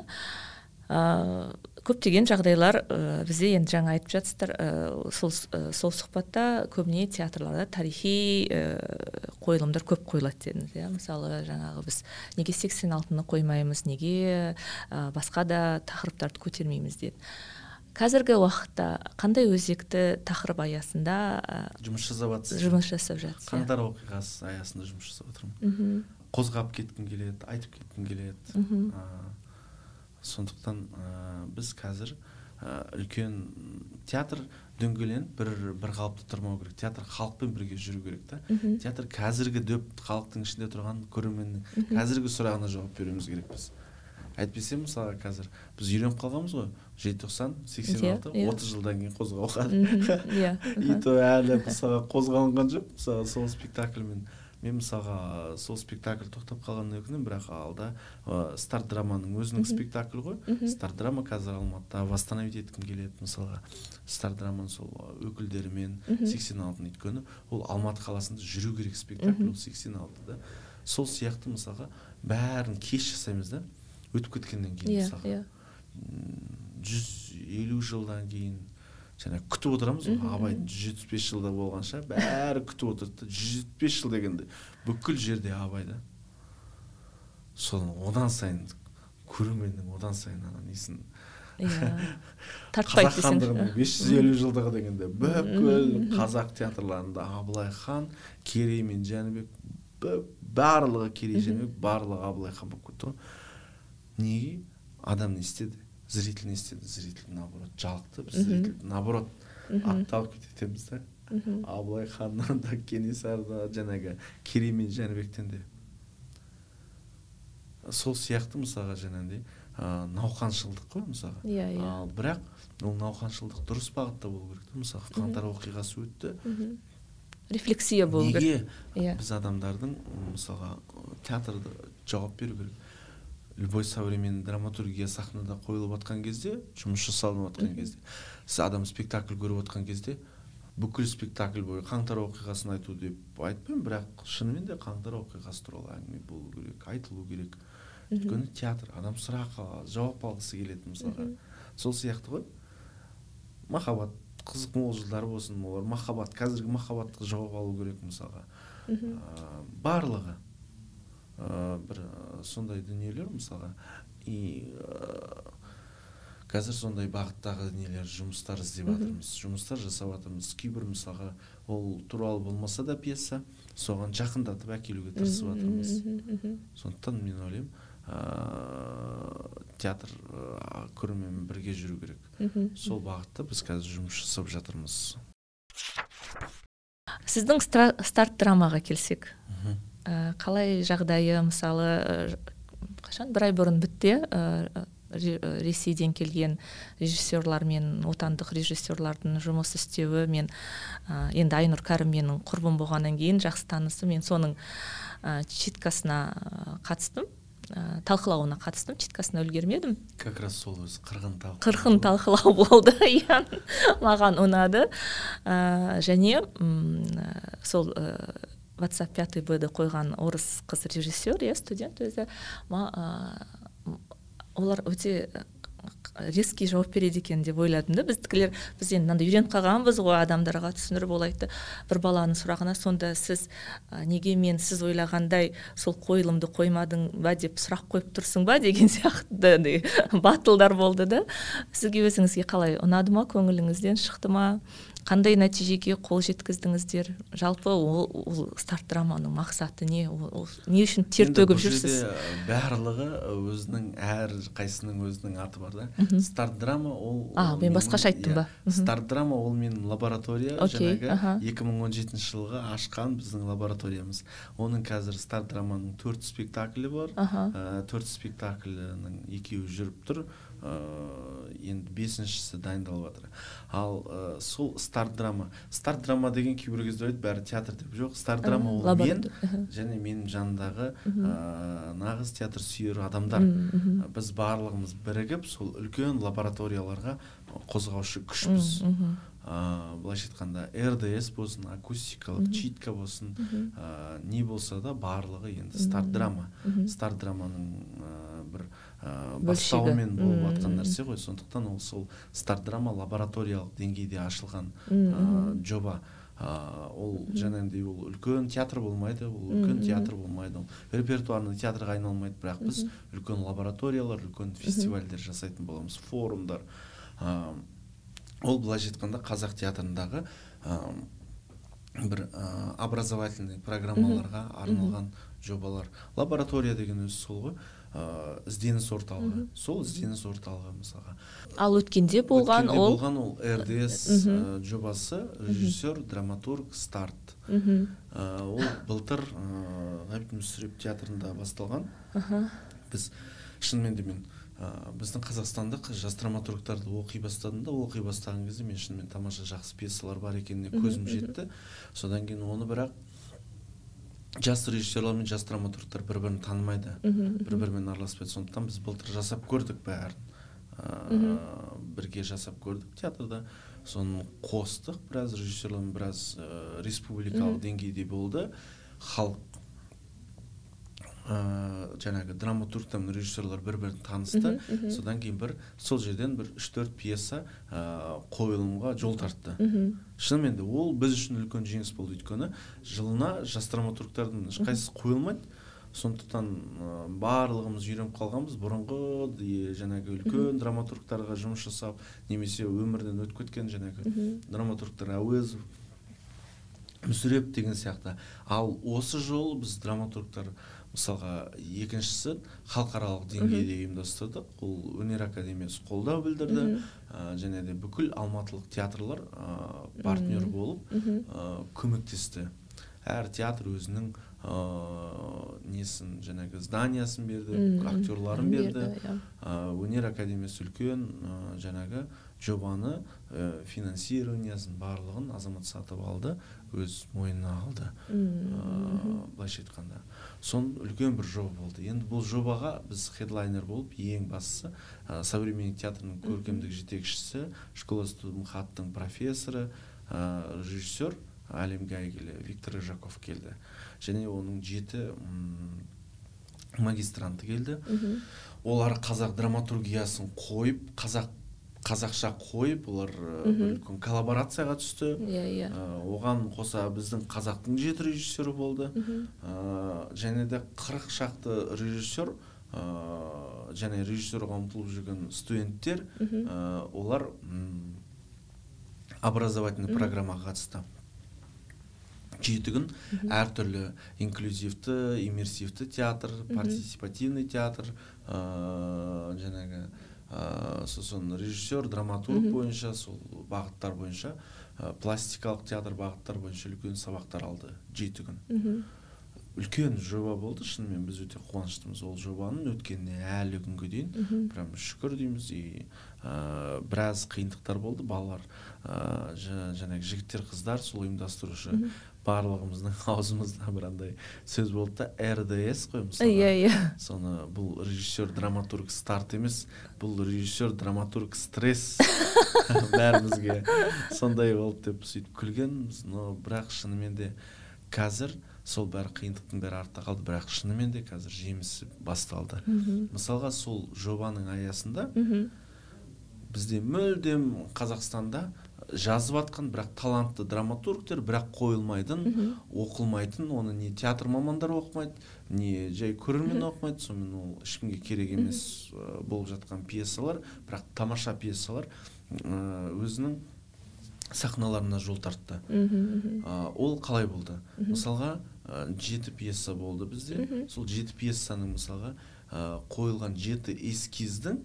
S1: Ыыы көптеген жағдайлар ә, бізде енді жаңа айтып жатсыздар ә, сол сол сұхбатта көбіне театрларда тарихи ә, қойылымдар көп қойылады дедіңіз иә. Мысалы жаңағы біз неге сексен алтыны қоймаймыз неге ә, басқа да тақырыптарды көтермейміз деді. Қазіргі уақытта қандай өзекті тақырып аясында
S2: жұмыс жасап жатсыз
S1: жұмыс жасап жатсыз
S2: қаңтар оқиғасы аясында жұмыс жасап жатырмын қозғап кеткім келеді айтып кеткім келеді. Сондықтан ә, біз қазір ә, үлкен театр дөңгеленіп бір бір қалыпта тұрмау керек. Театр халықпен бірге жүру керек та. Театр қазіргі дөп халықтың ішінде тұрған көрерменнің қазіргі сұрағына жауап беруіміз керекпіз әйтпесе мысалға қазір біз үйреніп қалғанбыз ғой. Желтоқсан сексен
S1: иә,
S2: алты
S1: иә.
S2: отыз жылдан кейін қозғауға
S1: иә
S2: и то әлі мысалға қозғалынған жоқ. Мысалы сол спектакльмен. Мен мысалға сол спектакль тоқтап қалғанына өкінемін бірақ алда ә, старт драманың өзінің спектаклі ғой. Старт драма қазір алматыда восстановить еткім келеді мысалға. Старт драманың сол өкілдерімен сексен алтыны өйткені ол алматы қаласында жүру керек спектакль ол сексен алтыда. Сол сияқты мысалға бәрін кеш жасаймыз да. Өтіп кеткеннен кейін
S1: иә
S2: мысалға.
S1: иә.
S2: Жүз елу жылдан кейін жаңа күтіп отырамыз. Ғой абайдың жүз жетпіс бес жылда болғанша бәрі күтіп отырды. да жүз жетпіс бес жыл дегенде бүкіл жерде абай да. Содан одан сайын көрерменнің одан сайын ана несін?
S1: Иә.
S2: Қазақ хандығының бес жүз елу жылдығы дегенде бүкіл қазақ театрларында абылай хан керей мен жәнібек барлығы керей жәнібек барлығы абылай хан болып кетті ғой. Неге? Адам не істеді? Зритель не істеді зритель наоборот жалықты біз зритель наоборот атталып кетеміз да абылай ханнан да кенесары да жаңағы керей мен жәнібектен де сол сияқты мысалға жаңағыдай ә, науқаншылдық қой мысалға
S1: иә иә.
S2: Ал бірақ ол науқаншылдық дұрыс бағытта болу керек та мысалға қаңтар оқиғасы өтті.
S1: Рефлексия болу керек.
S2: Неге
S1: иә.
S2: Біз адамдардың мысалға театрда жауап беру керек. Любой современный драматургия сахнада қойылып жатқан кезде жұмыс жасалынып жатқан кезде сіз адам спектакль көріп жатқан кезде бүкіл спектакль бойы қаңтар оқиғасын айту деп айтпаймын бірақ шынымен де қаңтар оқиғасы туралы әңгіме болу керек айтылу керек. Өйткені театр адам сұрақ жауап алғысы келеді мысалға. Сол сияқты ғой. Махаббат қызық мол жылдар болсын олар. Махаббат қазіргі махаббатқа жауап алу керек мысалға. Ә, барлығы. Ә, бір сондай дүниелер мысалға. И ә, қазір сондай бағыттағы нелер жұмыстар іздеп жатырмыз жұмыстар жасап жатырмыз. Кейбір мысалға ол туралы болмаса да пьеса соған жақындатып әкелуге тырысып жатырмыз. сондықтан мен ойлаймын ә, театр ә, көрерменмен бірге жүру керек. Сол бағытта біз қазір жұмыс жасап жатырмыз.
S1: Сіздің старт драмаға келсек. Қалай жағдайы мысалы ә, қашан бір ай бұрын бітті ә, ресейден келген режиссерлармен отандық режиссерлардың жұмыс істеуі мен ә, енді айнұр кәрім менің құрбым болғаннан кейін жақсы танысым мен соның ә, читкасына қатыстым. Ә, талқылауына қатыстым читкасына үлгермедім.
S2: Как раз сол өзі қырғын талқылау.
S1: Қырғын талқылау болды иә маған ұнады. Ә, және м, сол ә, ватсап пятый бді қойған орыс қыз режиссер иә студент өзі ә, олар өте резкий жауап береді екен деп ойладым да біздікілер біз енді мынандай үйреніп қалғанбыз ғой адамдарға түсіндіріп ол айтты. Бір баланың сұрағына сонда сіз неге мен сіз ойлағандай сол қойылымды қоймадың ба деп сұрақ қойып тұрсың ба деген сияқты батылдар болды да. Сізге өзіңізге қалай ұнады ма көңіліңізден шықты ма? Қандай нәтижеге қол жеткіздіңіздер? Жалпы ол, ол старт драманың мақсаты не? Ол, не үшін тер төгіп жүрсіз?
S2: барлығы өзінің әр қайсының өзінің аты бар да. Старт драма ол
S1: а мен басқаша айттым ба?
S2: Иә, старт драма ол менің лаборатория жаңағы екі мың он жетінші жылғы ашқан біздің лабораториямыз. Оның қазір старт драманың төрт спектаклі бар. Төрт спектаклінің екеуі жүріп тұр. Енді бесіншісі дайындалып жатыр. Ал ә, сол старт драма. Старт драма деген кейбір кезде ойлайды бәрі театр деп. Жоқ старт драма ол мен және менің жанымдағы ә, нағыз театр сүйер адамдар. Біз барлығымыз бірігіп сол үлкен лабораторияларға қозғаушы күшпіз. Ыыы былайша айтқанда рдс болсын акустикалық читка болсын ә, не болса да барлығы енді старт драма. Старт драманың ә, бір ә, бастауымен болып жатқан нәрсе ғой. Сондықтан ол сол старт драма лабораториялық деңгейде ашылған ә, жоба. Ә, ол жаңағындай ол үлкен театр болмайды ол үлкен театр болмайды ол репертуарный театрға айналмайды. Бірақ біз үлкен лабораториялар үлкен фестивальдер жасайтын боламыз форумдар. Ә, ол былайша айтқанда қазақ театрындағы ә, бір ә, образовательный программаларға арналған жобалар. Лаборатория деген өзі сол ғой. Ыыы ізденіс орталығы. Сол ізденіс орталығы мысалға.
S1: Ал өткенде болған ол
S2: болған ол рдс жобасы режиссер драматург старт. Ол былтыр ғабит мүсіреп театрында басталған. Біз шынымен де мен біздің қазақстандық жас драматургтарды оқи бастадым да оқи бастаған кезде мен шынымен тамаша жақсы пьесалар бар екеніне көзім жетті. Содан кейін оны бірақ жас режиссерлар мен жас драматургтар бір бірін танымайды бір бірімен араласпайды. Сондықтан біз былтыр жасап көрдік бәрін. Ыыы бірге жасап көрдік театрда. Соны қостық біраз режиссерлармен біраз ә, республикалық деңгейде болды. Халық ыыы жаңағы драматургтар мен режиссерлар бір бірін танысты содан кейін бір сол жерден бір үш төрт пьеса ыыы қойылымға жол тартты. Шынымен де ол біз үшін үлкен жеңіс болды өйткені жылына жас драматургтардың ешқайсысы қойылмайды. Сондықтан ә, барлығымыз үйреніп қалғанбыз. Бұрынғы жаңағы үлкен драматургтарға жұмыс жасап немесе өмірден өтіп кеткен жаңағы драматургтар әуезов мүсіреп деген сияқты. Ал осы жолы біз драматургтар мысалға екіншісі халықаралық деңгейде ұйымдастырдық. Ол өнер академиясы қолдау білдірді. Ә, және де бүкіл алматылық театрлар ә, партнер болып ә, көмектесті. Әр театр өзінің ыыы несін жаңағы зданиясын берді актерларын берді. Ә, өнер академиясы үлкен ә, жаңағы жобаны ә, финансированиясын барлығын азамат сатып алды өз мойнына алды. Ыыы былайша айтқанда. Сон үлкен бір жоба болды. Енді бұл жобаға біз хедлайнер болып ең бастысы ә, современный театрының көркемдік жетекшісі школа хаттың профессоры ә, режиссер әлемге әйгілі виктор рыжаков келді. Және оның жеті магистранты келді. Олар қазақ драматургиясын қойып қазақ қазақша қойып олар үлкен коллаборацияға түсті.
S1: Иә иә.
S2: Оған қоса біздің қазақтың жеті режиссері болды. Ә, және де қырық шақты режиссер ә, және режиссерға ұмтылып жүрген студенттер ә, олар образовательный программаға қатысты. Жеті күн әртүрлі инклюзивті иммерсивті театр партисипативный театр ыыы жаңағы ыыы сосын режиссер драматург бойынша сол бағыттар бойынша ә, пластикалық театр бағыттар бойынша үлкен сабақтар алды жеті күн үлкен жоба болды шынымен біз өте қуаныштымыз ол жобаның. Өткеніне әлі күнге дейін прям шүкір дейміз. И ә, біраз қиындықтар болды. Балалар ә, жаңағы жігіттер қыздар сол ұйымдастырушы барлығымыздың аузымызда бір андай сөз болды да рдс қой мысалы.
S1: Иә иә
S2: соны бұл режиссер драматург старт емес бұл режиссер драматург стресс. Бәрімізге сондай болды деп сөйтіп күлгенбіз. Но бірақ шынымен де қазір сол бәрі қиындықтың бәрі артта қалды. Бірақ шынымен де қазір жемісі басталды. Мысалға сол жобаның аясында бізде мүлдем қазақстанда жазып жатқан бірақ талантты драматургтер бірақ қойылмайтын оқылмайтын оны не театр мамандары оқымайды не жай көрермен оқымайды сонымен ол ешкімге керек емес болып жатқан пьесалар бірақ тамаша пьесалар өзінің сахналарына жол тартты. Ол қалай болды? Мысалға жеті пьеса болды бізде. Сол жеті пьесаның мысалға қойылған жеті эскиздің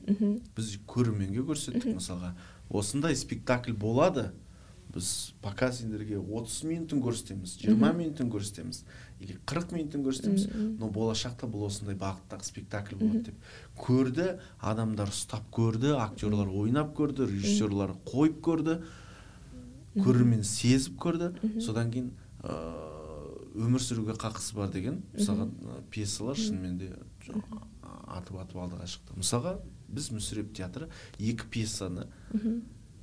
S2: біз көрерменге көрсеттік мысалға. Осындай спектакль болады біз пока сендерге отыз минутын көрсетеміз жиырма минутын көрсетеміз или қырық минутын көрсетеміз но болашақта бұл осындай бағыттағы спектакль болады деп көрді адамдар ұстап көрді актерлар ойнап көрді режиссерлар қойып көрді көрермен сезіп көрді. Содан кейін өмір сүруге қақысы бар деген мысалға пьесалар шынымен де атып атып алдыға шықты. Мысалға біз мүсіреп театры екі пьесаны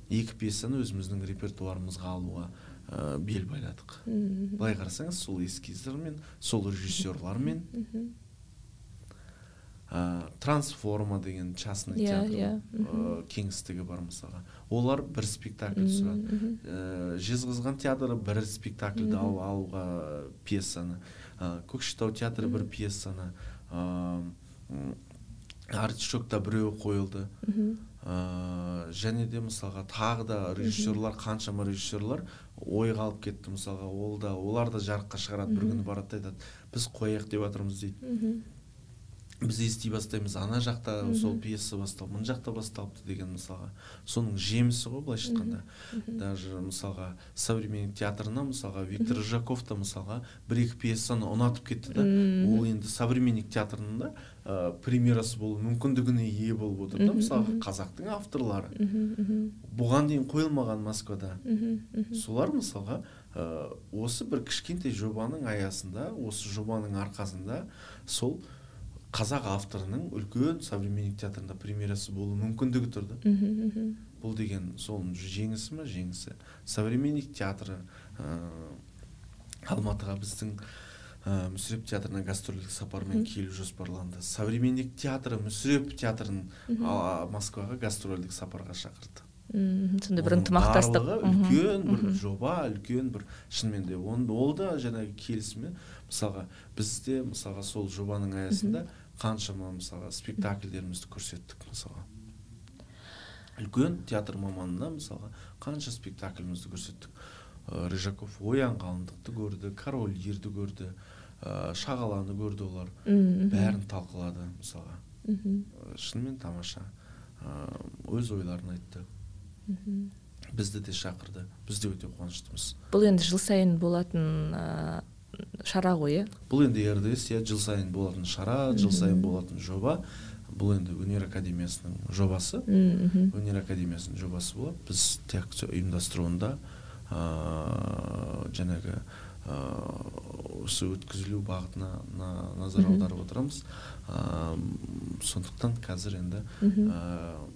S2: екі пьесаны өзіміздің репертуарымызға алуға ә, бел байладық. Былай қарасаңыз сол эскиздермен сол режиссерлармен. Ә, трансформа деген частный yeah, театр yeah. ә, кеңістігі бар мысалға. Олар бір спектакль түсіреді ә, жезқазған театры бір спектакльді ал, алуға пьесаны. Ә, көкшетау театры бір пьесаны. Ә, артишокта біреу қойылды. Ә, және де мысалға тағы да режиссерлар қаншама режиссерлар ойға алып кетті мысалға. Ол да олар да жарыққа шығарады бір күні барады да айтады біз қояйық деп жатырмыз дейді. Біз ести бастаймыз ана жақта сол пьеса басталып мына жақта басталыпты деген мысалға. Соның жемісі ғой былайша айтқанда. Даже мысалға современник театрына мысалға виктор рыжаков та мысалға бір екі пьесаны ұнатып кетті да. Ол енді современник театрының да ә, премьерасы болу мүмкіндігіне ие болып отыр да мысалға қазақтың авторлары. Бұған дейін қойылмаған москвада солар мысалға ә, осы бір кішкентай жобаның аясында осы жобаның арқасында сол қазақ авторының үлкен современник театрында премьерасы болу мүмкіндігі тұр да. Бұл деген сол жеңісі ма жеңісі? Современник театры ә, алматыға біздің ә, мүсіреп театрына гастрольдік сапармен келу жоспарланды. Современник театры мүсіреп театрын москваға гастрольдік сапарға шақырды.
S1: Сондай бір ынтымақтастық.
S2: үлкен бір жоба үлкен бір шынымен де ол да жаңағы келісімі. Мысалға бізде мысалға сол жобаның аясында қаншама мысалға спектакльдерімізді көрсеттік мысалға. Үлкен театр маманына мысалға қанша спектаклімізді көрсеттік. Ә, рыжаков оян қалыңдықты көрді король лирді көрді ә, шағаланы көрді олар. Бәрін талқылады мысалға. Шынымен тамаша. Өз ойларын айтты. Бізді де шақырды. Біз де өте қуаныштымыз.
S1: Бұл енді жыл сайын болатын шара ғой иә?
S2: Бұл енді рдс иә жыл сайын болатын шара жыл сайын болатын жоба. Бұл енді өнер академиясының жобасы. Өнер академиясының жобасы болады. Біз тек ұйымдастыруында ыыы жаңағы осы өткізілу бағытына назар аударып отырамыз. Ә, сондықтан қазір енді ә,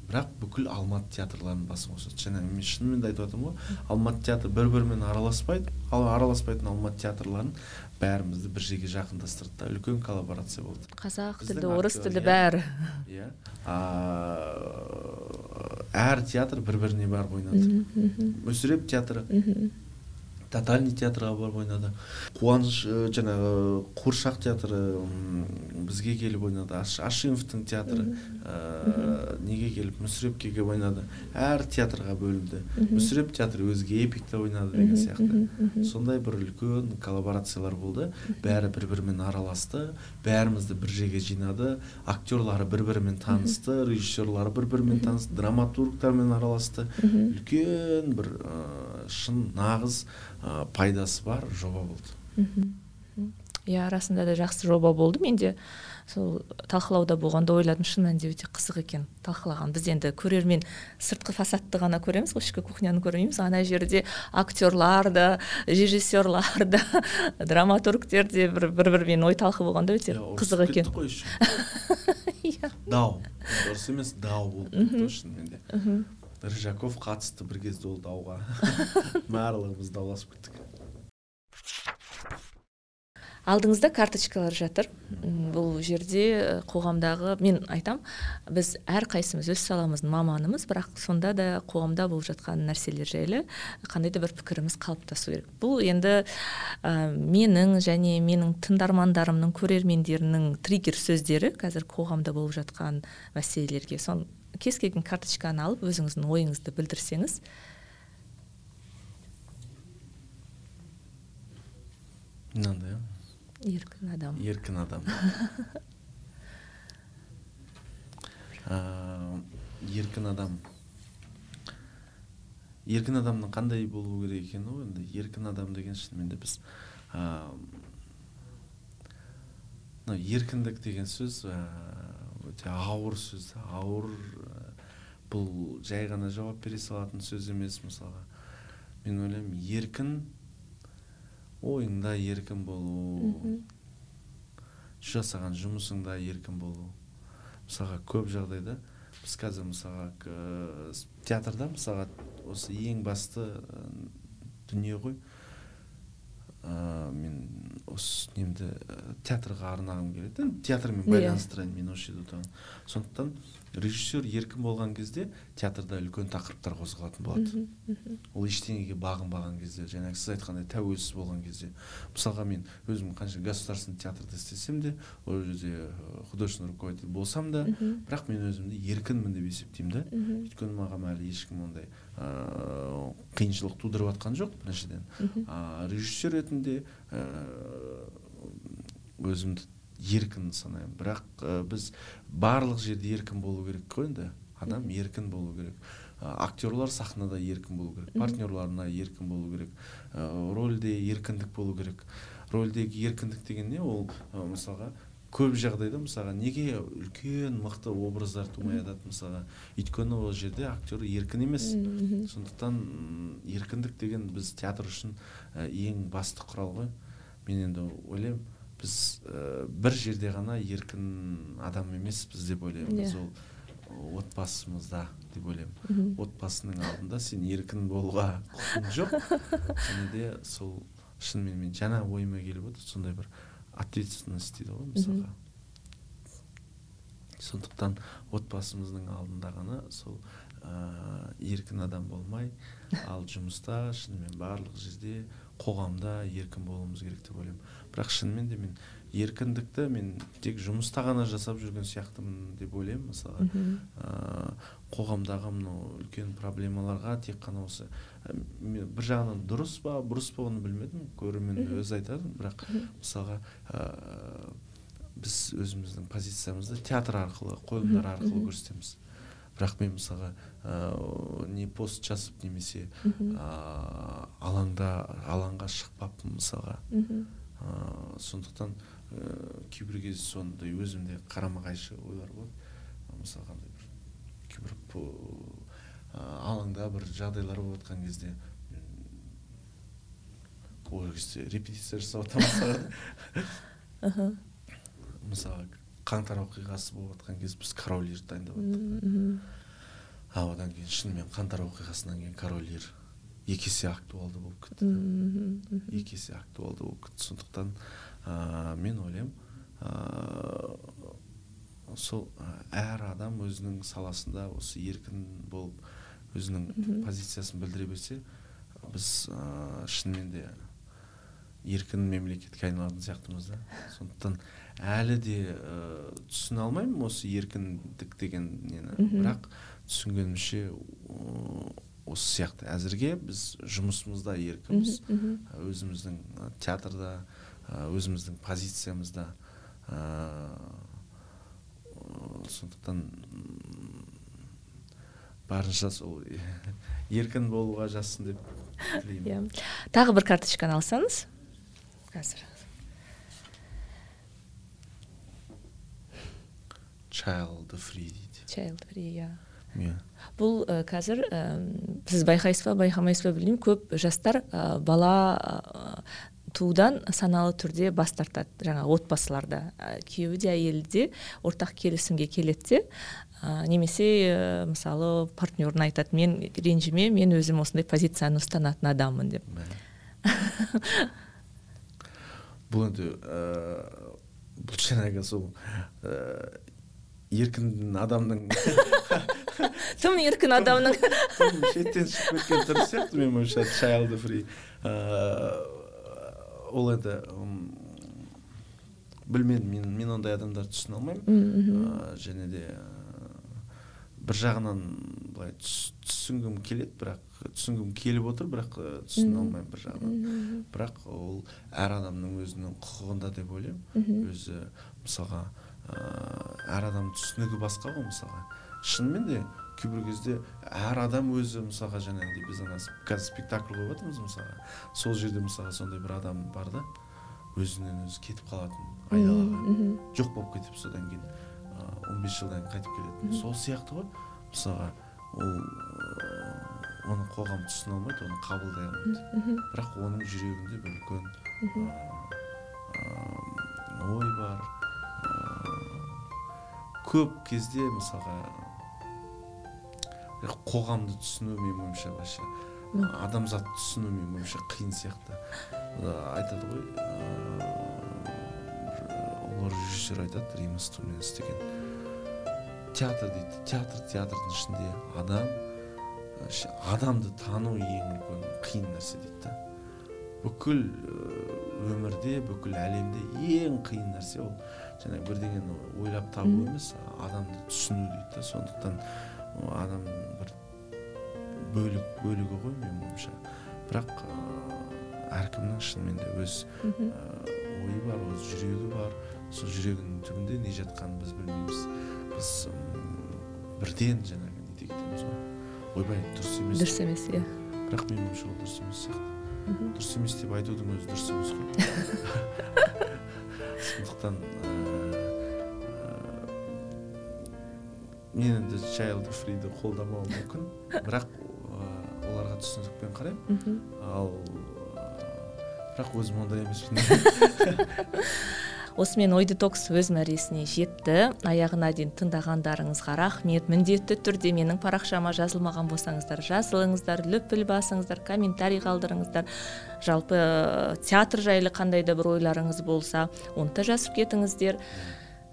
S2: бірақ бүкіл алматы театрларының басын қосады. Жаңағы мен шынымен де айтып жатырмын ғой. Алматы театры бір бірімен араласпайды. Ал араласпайтын алматы театрларын бәрімізді бір жерге жақындастырды да. Үлкен коллаборация болды.
S1: Қазақ тілді орыс тілді бәрі.
S2: Иә. Әр театр бір біріне барып ойнады. мүсіреп театры. Тотальный театрға барып ойнады. Қуаныш жаңағы қуыршақ театры бізге келіп ойнады. Ашимовтың театры ә, неге келіп мүсірепке келіп ойнады. Әр театрға бөлінді. Мүсіреп театры өзге эпикте ойнады деген сияқты. сондай бір үлкен коллаборациялар болды. Бәрі бір бірімен араласты. Бәрімізді бір жерге жинады. Актерлары бір бірімен танысты режиссерлары бір бірімен танысты драматургтармен араласты. Үлкен бір ә, шын нағыз ә, пайдасы бар жоба болды.
S1: Иә расында да жақсы жоба болды менде. Сол талқылауда болғанда ойладым шын мәнінде өте қызық екен. Талқылаған. Біз енді көрермен сыртқы фасадты ғана көреміз ғой ішкі кухняны көрмейміз. Ана жерде актерлар да режиссерлар да драматургтер де бір бір бірімен ой талқы болғанда өте қызық екен.
S2: иә. Дау. Дұрыс емес дау кетті шынымен де. Рыжаков қатысты бір кезде ол дауға. Барлығымыз дауласып кеттік.
S1: Алдыңызда карточкалар жатыр. Бұл жерде қоғамдағы мен айтам біз әрқайсымыз өз саламыздың маманымыз бірақ сонда да қоғамда болып жатқан нәрселер жайлы қандай да бір пікіріміз қалыптасу керек. Бұл енді ә, менің және менің тыңдармандарымның көрермендерінің триггер сөздері. Қазір қоғамда болып жатқан мәселелерге сон кез келген карточканы алып өзіңіздің ойыңызды білдірсеңіз
S2: мынандай
S1: еркін адам.
S2: Еркін адам. Еркін адам. Еркін адамның қандай болу керек екені ғой енді? Еркін адам деген шынымен де біз мына еркіндік деген сөз өте ауыр сөз ауыр бұл жай ғана жауап бере салатын сөз емес мысалға. Мен ойлаймын еркін ойыңда еркін болу. Жасаған жұмысыңда еркін болу. Мысалға көп жағдайда біз қазір мысалға театрда мысалға осы ең басты дүние ғой. Ә, мен осы немді театрға арнағым келеді театрмен иә. байланыстырайын мен осы жерде сондықтан режиссер еркін болған кезде театрда үлкен тақырыптар қозғалатын болады. Ол ештеңеге бағынбаған кезде жаңағы сіз айтқандай тәуелсіз болған кезде мысалға мен өзім қанша государственный театрда істесем де ол жерде художественный руководитель болсам да бірақ мен өзімді еркінмін деп есептеймін да. Өйткені маған әлі ешкім ондай ыыы қиыншылық тудырып жатқан жоқ біріншіден. Режиссер ретінде өзімді еркін санаймын. Бірақ біз барлық жерде еркін болу керек қой енді. Адам еркін болу керек. Ә, актерлар сахнада еркін болу керек. Партнерларына еркін болу керек. Ә, рөлде еркіндік болу керек. Рөлдегі еркіндік деген не? Ол ә, мысалға көп жағдайда мысалға неге үлкен мықты образдар тумай жатады мысалға? Өйткені ол жерде актер еркін емес. Сондықтан еркіндік деген біз театр үшін ең басты құрал ғой. Мен енді ойлаймын. Біз ә, бір жерде ғана еркін адам емеспіз деп ойлаймын біз. Иә. ол отбасымызда деп ойлаймын. Отбасының алдында сен еркін болуға құқың жоқ. Және де сол шынымен мен жаңа ойыма келіп отыр сондай бір ответственность дейді ғой мысалға. Сондықтан отбасымыздың алдында ғана сол ә, еркін адам болмай ал жұмыста шынымен барлық жерде қоғамда еркін болуымыз керек деп ойлаймын. Бірақ шынымен де мен еркіндікті мен тек жұмыста ғана жасап жүрген сияқтымын деп ойлаймын мысалға. Ә, қоғамдағы мынау үлкен проблемаларға тек қана осы мен бір жағынан дұрыс па бұрыс па оны білмедім көрермен өзі айтады бірақ мысалға ә, біз өзіміздің позициямызды театр арқылы қойылымдар арқылы көрсетеміз. Бірақ мен мысалға ә, не пост жазып немесе ә, алаңда алаңға шықпаппын мысалға. Ә, сондықтан ә, кейбір кезде сондай өзімде қарама қайшы ойлар болады. Мысалға бір кейбір ә, алаңда бір жағдайлар болып жатқан кезде ол кезде репетиция жасап жатамын мысалға. Қаңтар оқиғасы болып жатқан кезде біз король лир дайындап жаттық а одан кейін шынымен қаңтар оқиғасынан кейін король лир екі есе актуалды болып кетті екі есе актуалды болып кетті сондықтан ә, мен ойлаймын ә, сол әр адам өзінің саласында осы еркін болып өзінің позициясын білдіре берсе біз ә, шынымен де еркін мемлекетке айналатын сияқтымыз да. Сондықтан әлі де ә, түсіне алмаймын осы еркіндік деген нені. Бірақ түсінгенімше осы сияқты. Әзірге біз жұмысымызда еркінбіз өзіміздің театрда өзіміздің позициямызда ә, сондықтан барынша сол еркін болуға жазсын деп тілеймін.
S1: Иә. Тағы бір карточканы алсаңыз. Қазір.
S2: Child free дейді.
S1: Child free иә.
S2: Иә.
S1: Бұл ә, қазір ә, сіз байқайсыз ба байқамайсыз ба білмеймін. Көп жастар ә, бала ә, туудан саналы түрде бас тартады. Жаңа отбасыларда. Ә, күйеуі де әйелі де ортақ келісімге келеді де ә, немесе ә, мысалы партнеріне айтады. Мен ренжіме мен өзім осындай позицияны ұстанатын адаммын деп.
S2: Бұл енді бұл жаңағы сол еркін адамның
S1: тым еркін адамның.
S2: Шеттен шығып кеткен түрі сияқты менің ойымша чайлд фри ол енді білмедім мен мен ондай адамдарды түсіне алмаймын. Және де бір жағынан былай түсінгім келеді бірақ түсінгім келіп отыр бірақ түсіне алмаймын бір жағынан. Бірақ ол әр адамның өзінің құқығында деп ойлаймын. Өзі мысалға әр адамның түсінігі басқа ғой мысалға. Шынымен де кейбір кезде әр адам өзі мысалға жаңағыдай біз ана қазір спектакль қойып жатырмыз мысалға. Сол жерде мысалға сондай бір адам бар да өзінен өзі кетіп қалатын айналаға. жоқ болып кетіп содан кейін он бес жылдан кейін қайтып келетін. Сол сияқты ғой. Мысалға ол оны қоғам түсіне алмайды оны қабылдай алмайды. Бірақ оның жүрегінде бір үлкен ой бар көп кезде мысалға қоғамды түсіну менің ойымша вообще адамзатты түсіну менің ойымша қиын сияқты. Айтады ғой ұлы режиссер айтады туменс деген. Театр дейді театр театрдың ішінде адам адамды тану ең үлкен қиын нәрсе дейді да. Бүкіл өмірде бүкіл әлемде ең қиын нәрсе ол. Жаңағы бірдеңені ойлап табу емес адамды түсіну дейді да сондықтан адам бір бөлік бөлігі ғой менің ойымша. Бірақ әркімнің шынымен де өз ойы бар өз жүрегі бар. Сол жүрегінің түбінде не жатқанын біз білмейміз. Біз бірден жаңағы нете кетеміз ғой. Ойбай дұрыс емес.
S1: Дұрыс емес иә.
S2: Бірақ менің ойымша ол дұрыс емес сияқты. Дұрыс емес деп айтудың өзі дұрыс емес қой. Сондықтан мен енді чайлд фриді қолдамауым мүмкін. Бірақ оларға түсіністікпен қараймын. Ал бірақ өзім ондай емеспін.
S1: осымен ой детокс өз мәресіне жетті. Аяғына дейін тыңдағандарыңызға рахмет. Міндетті түрде менің парақшама жазылмаған болсаңыздар жазылыңыздар лүпіл басыңыздар комментарий қалдырыңыздар. Жалпы театр жайлы қандай да бір ойларыңыз болса оны да жазып кетіңіздер.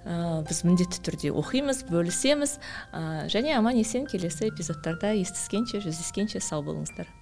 S1: Ә, біз міндетті түрде оқимыз бөлісеміз. Ә, және аман есен келесі эпизодтарда естіскенше жүздескенше сау болыңыздар.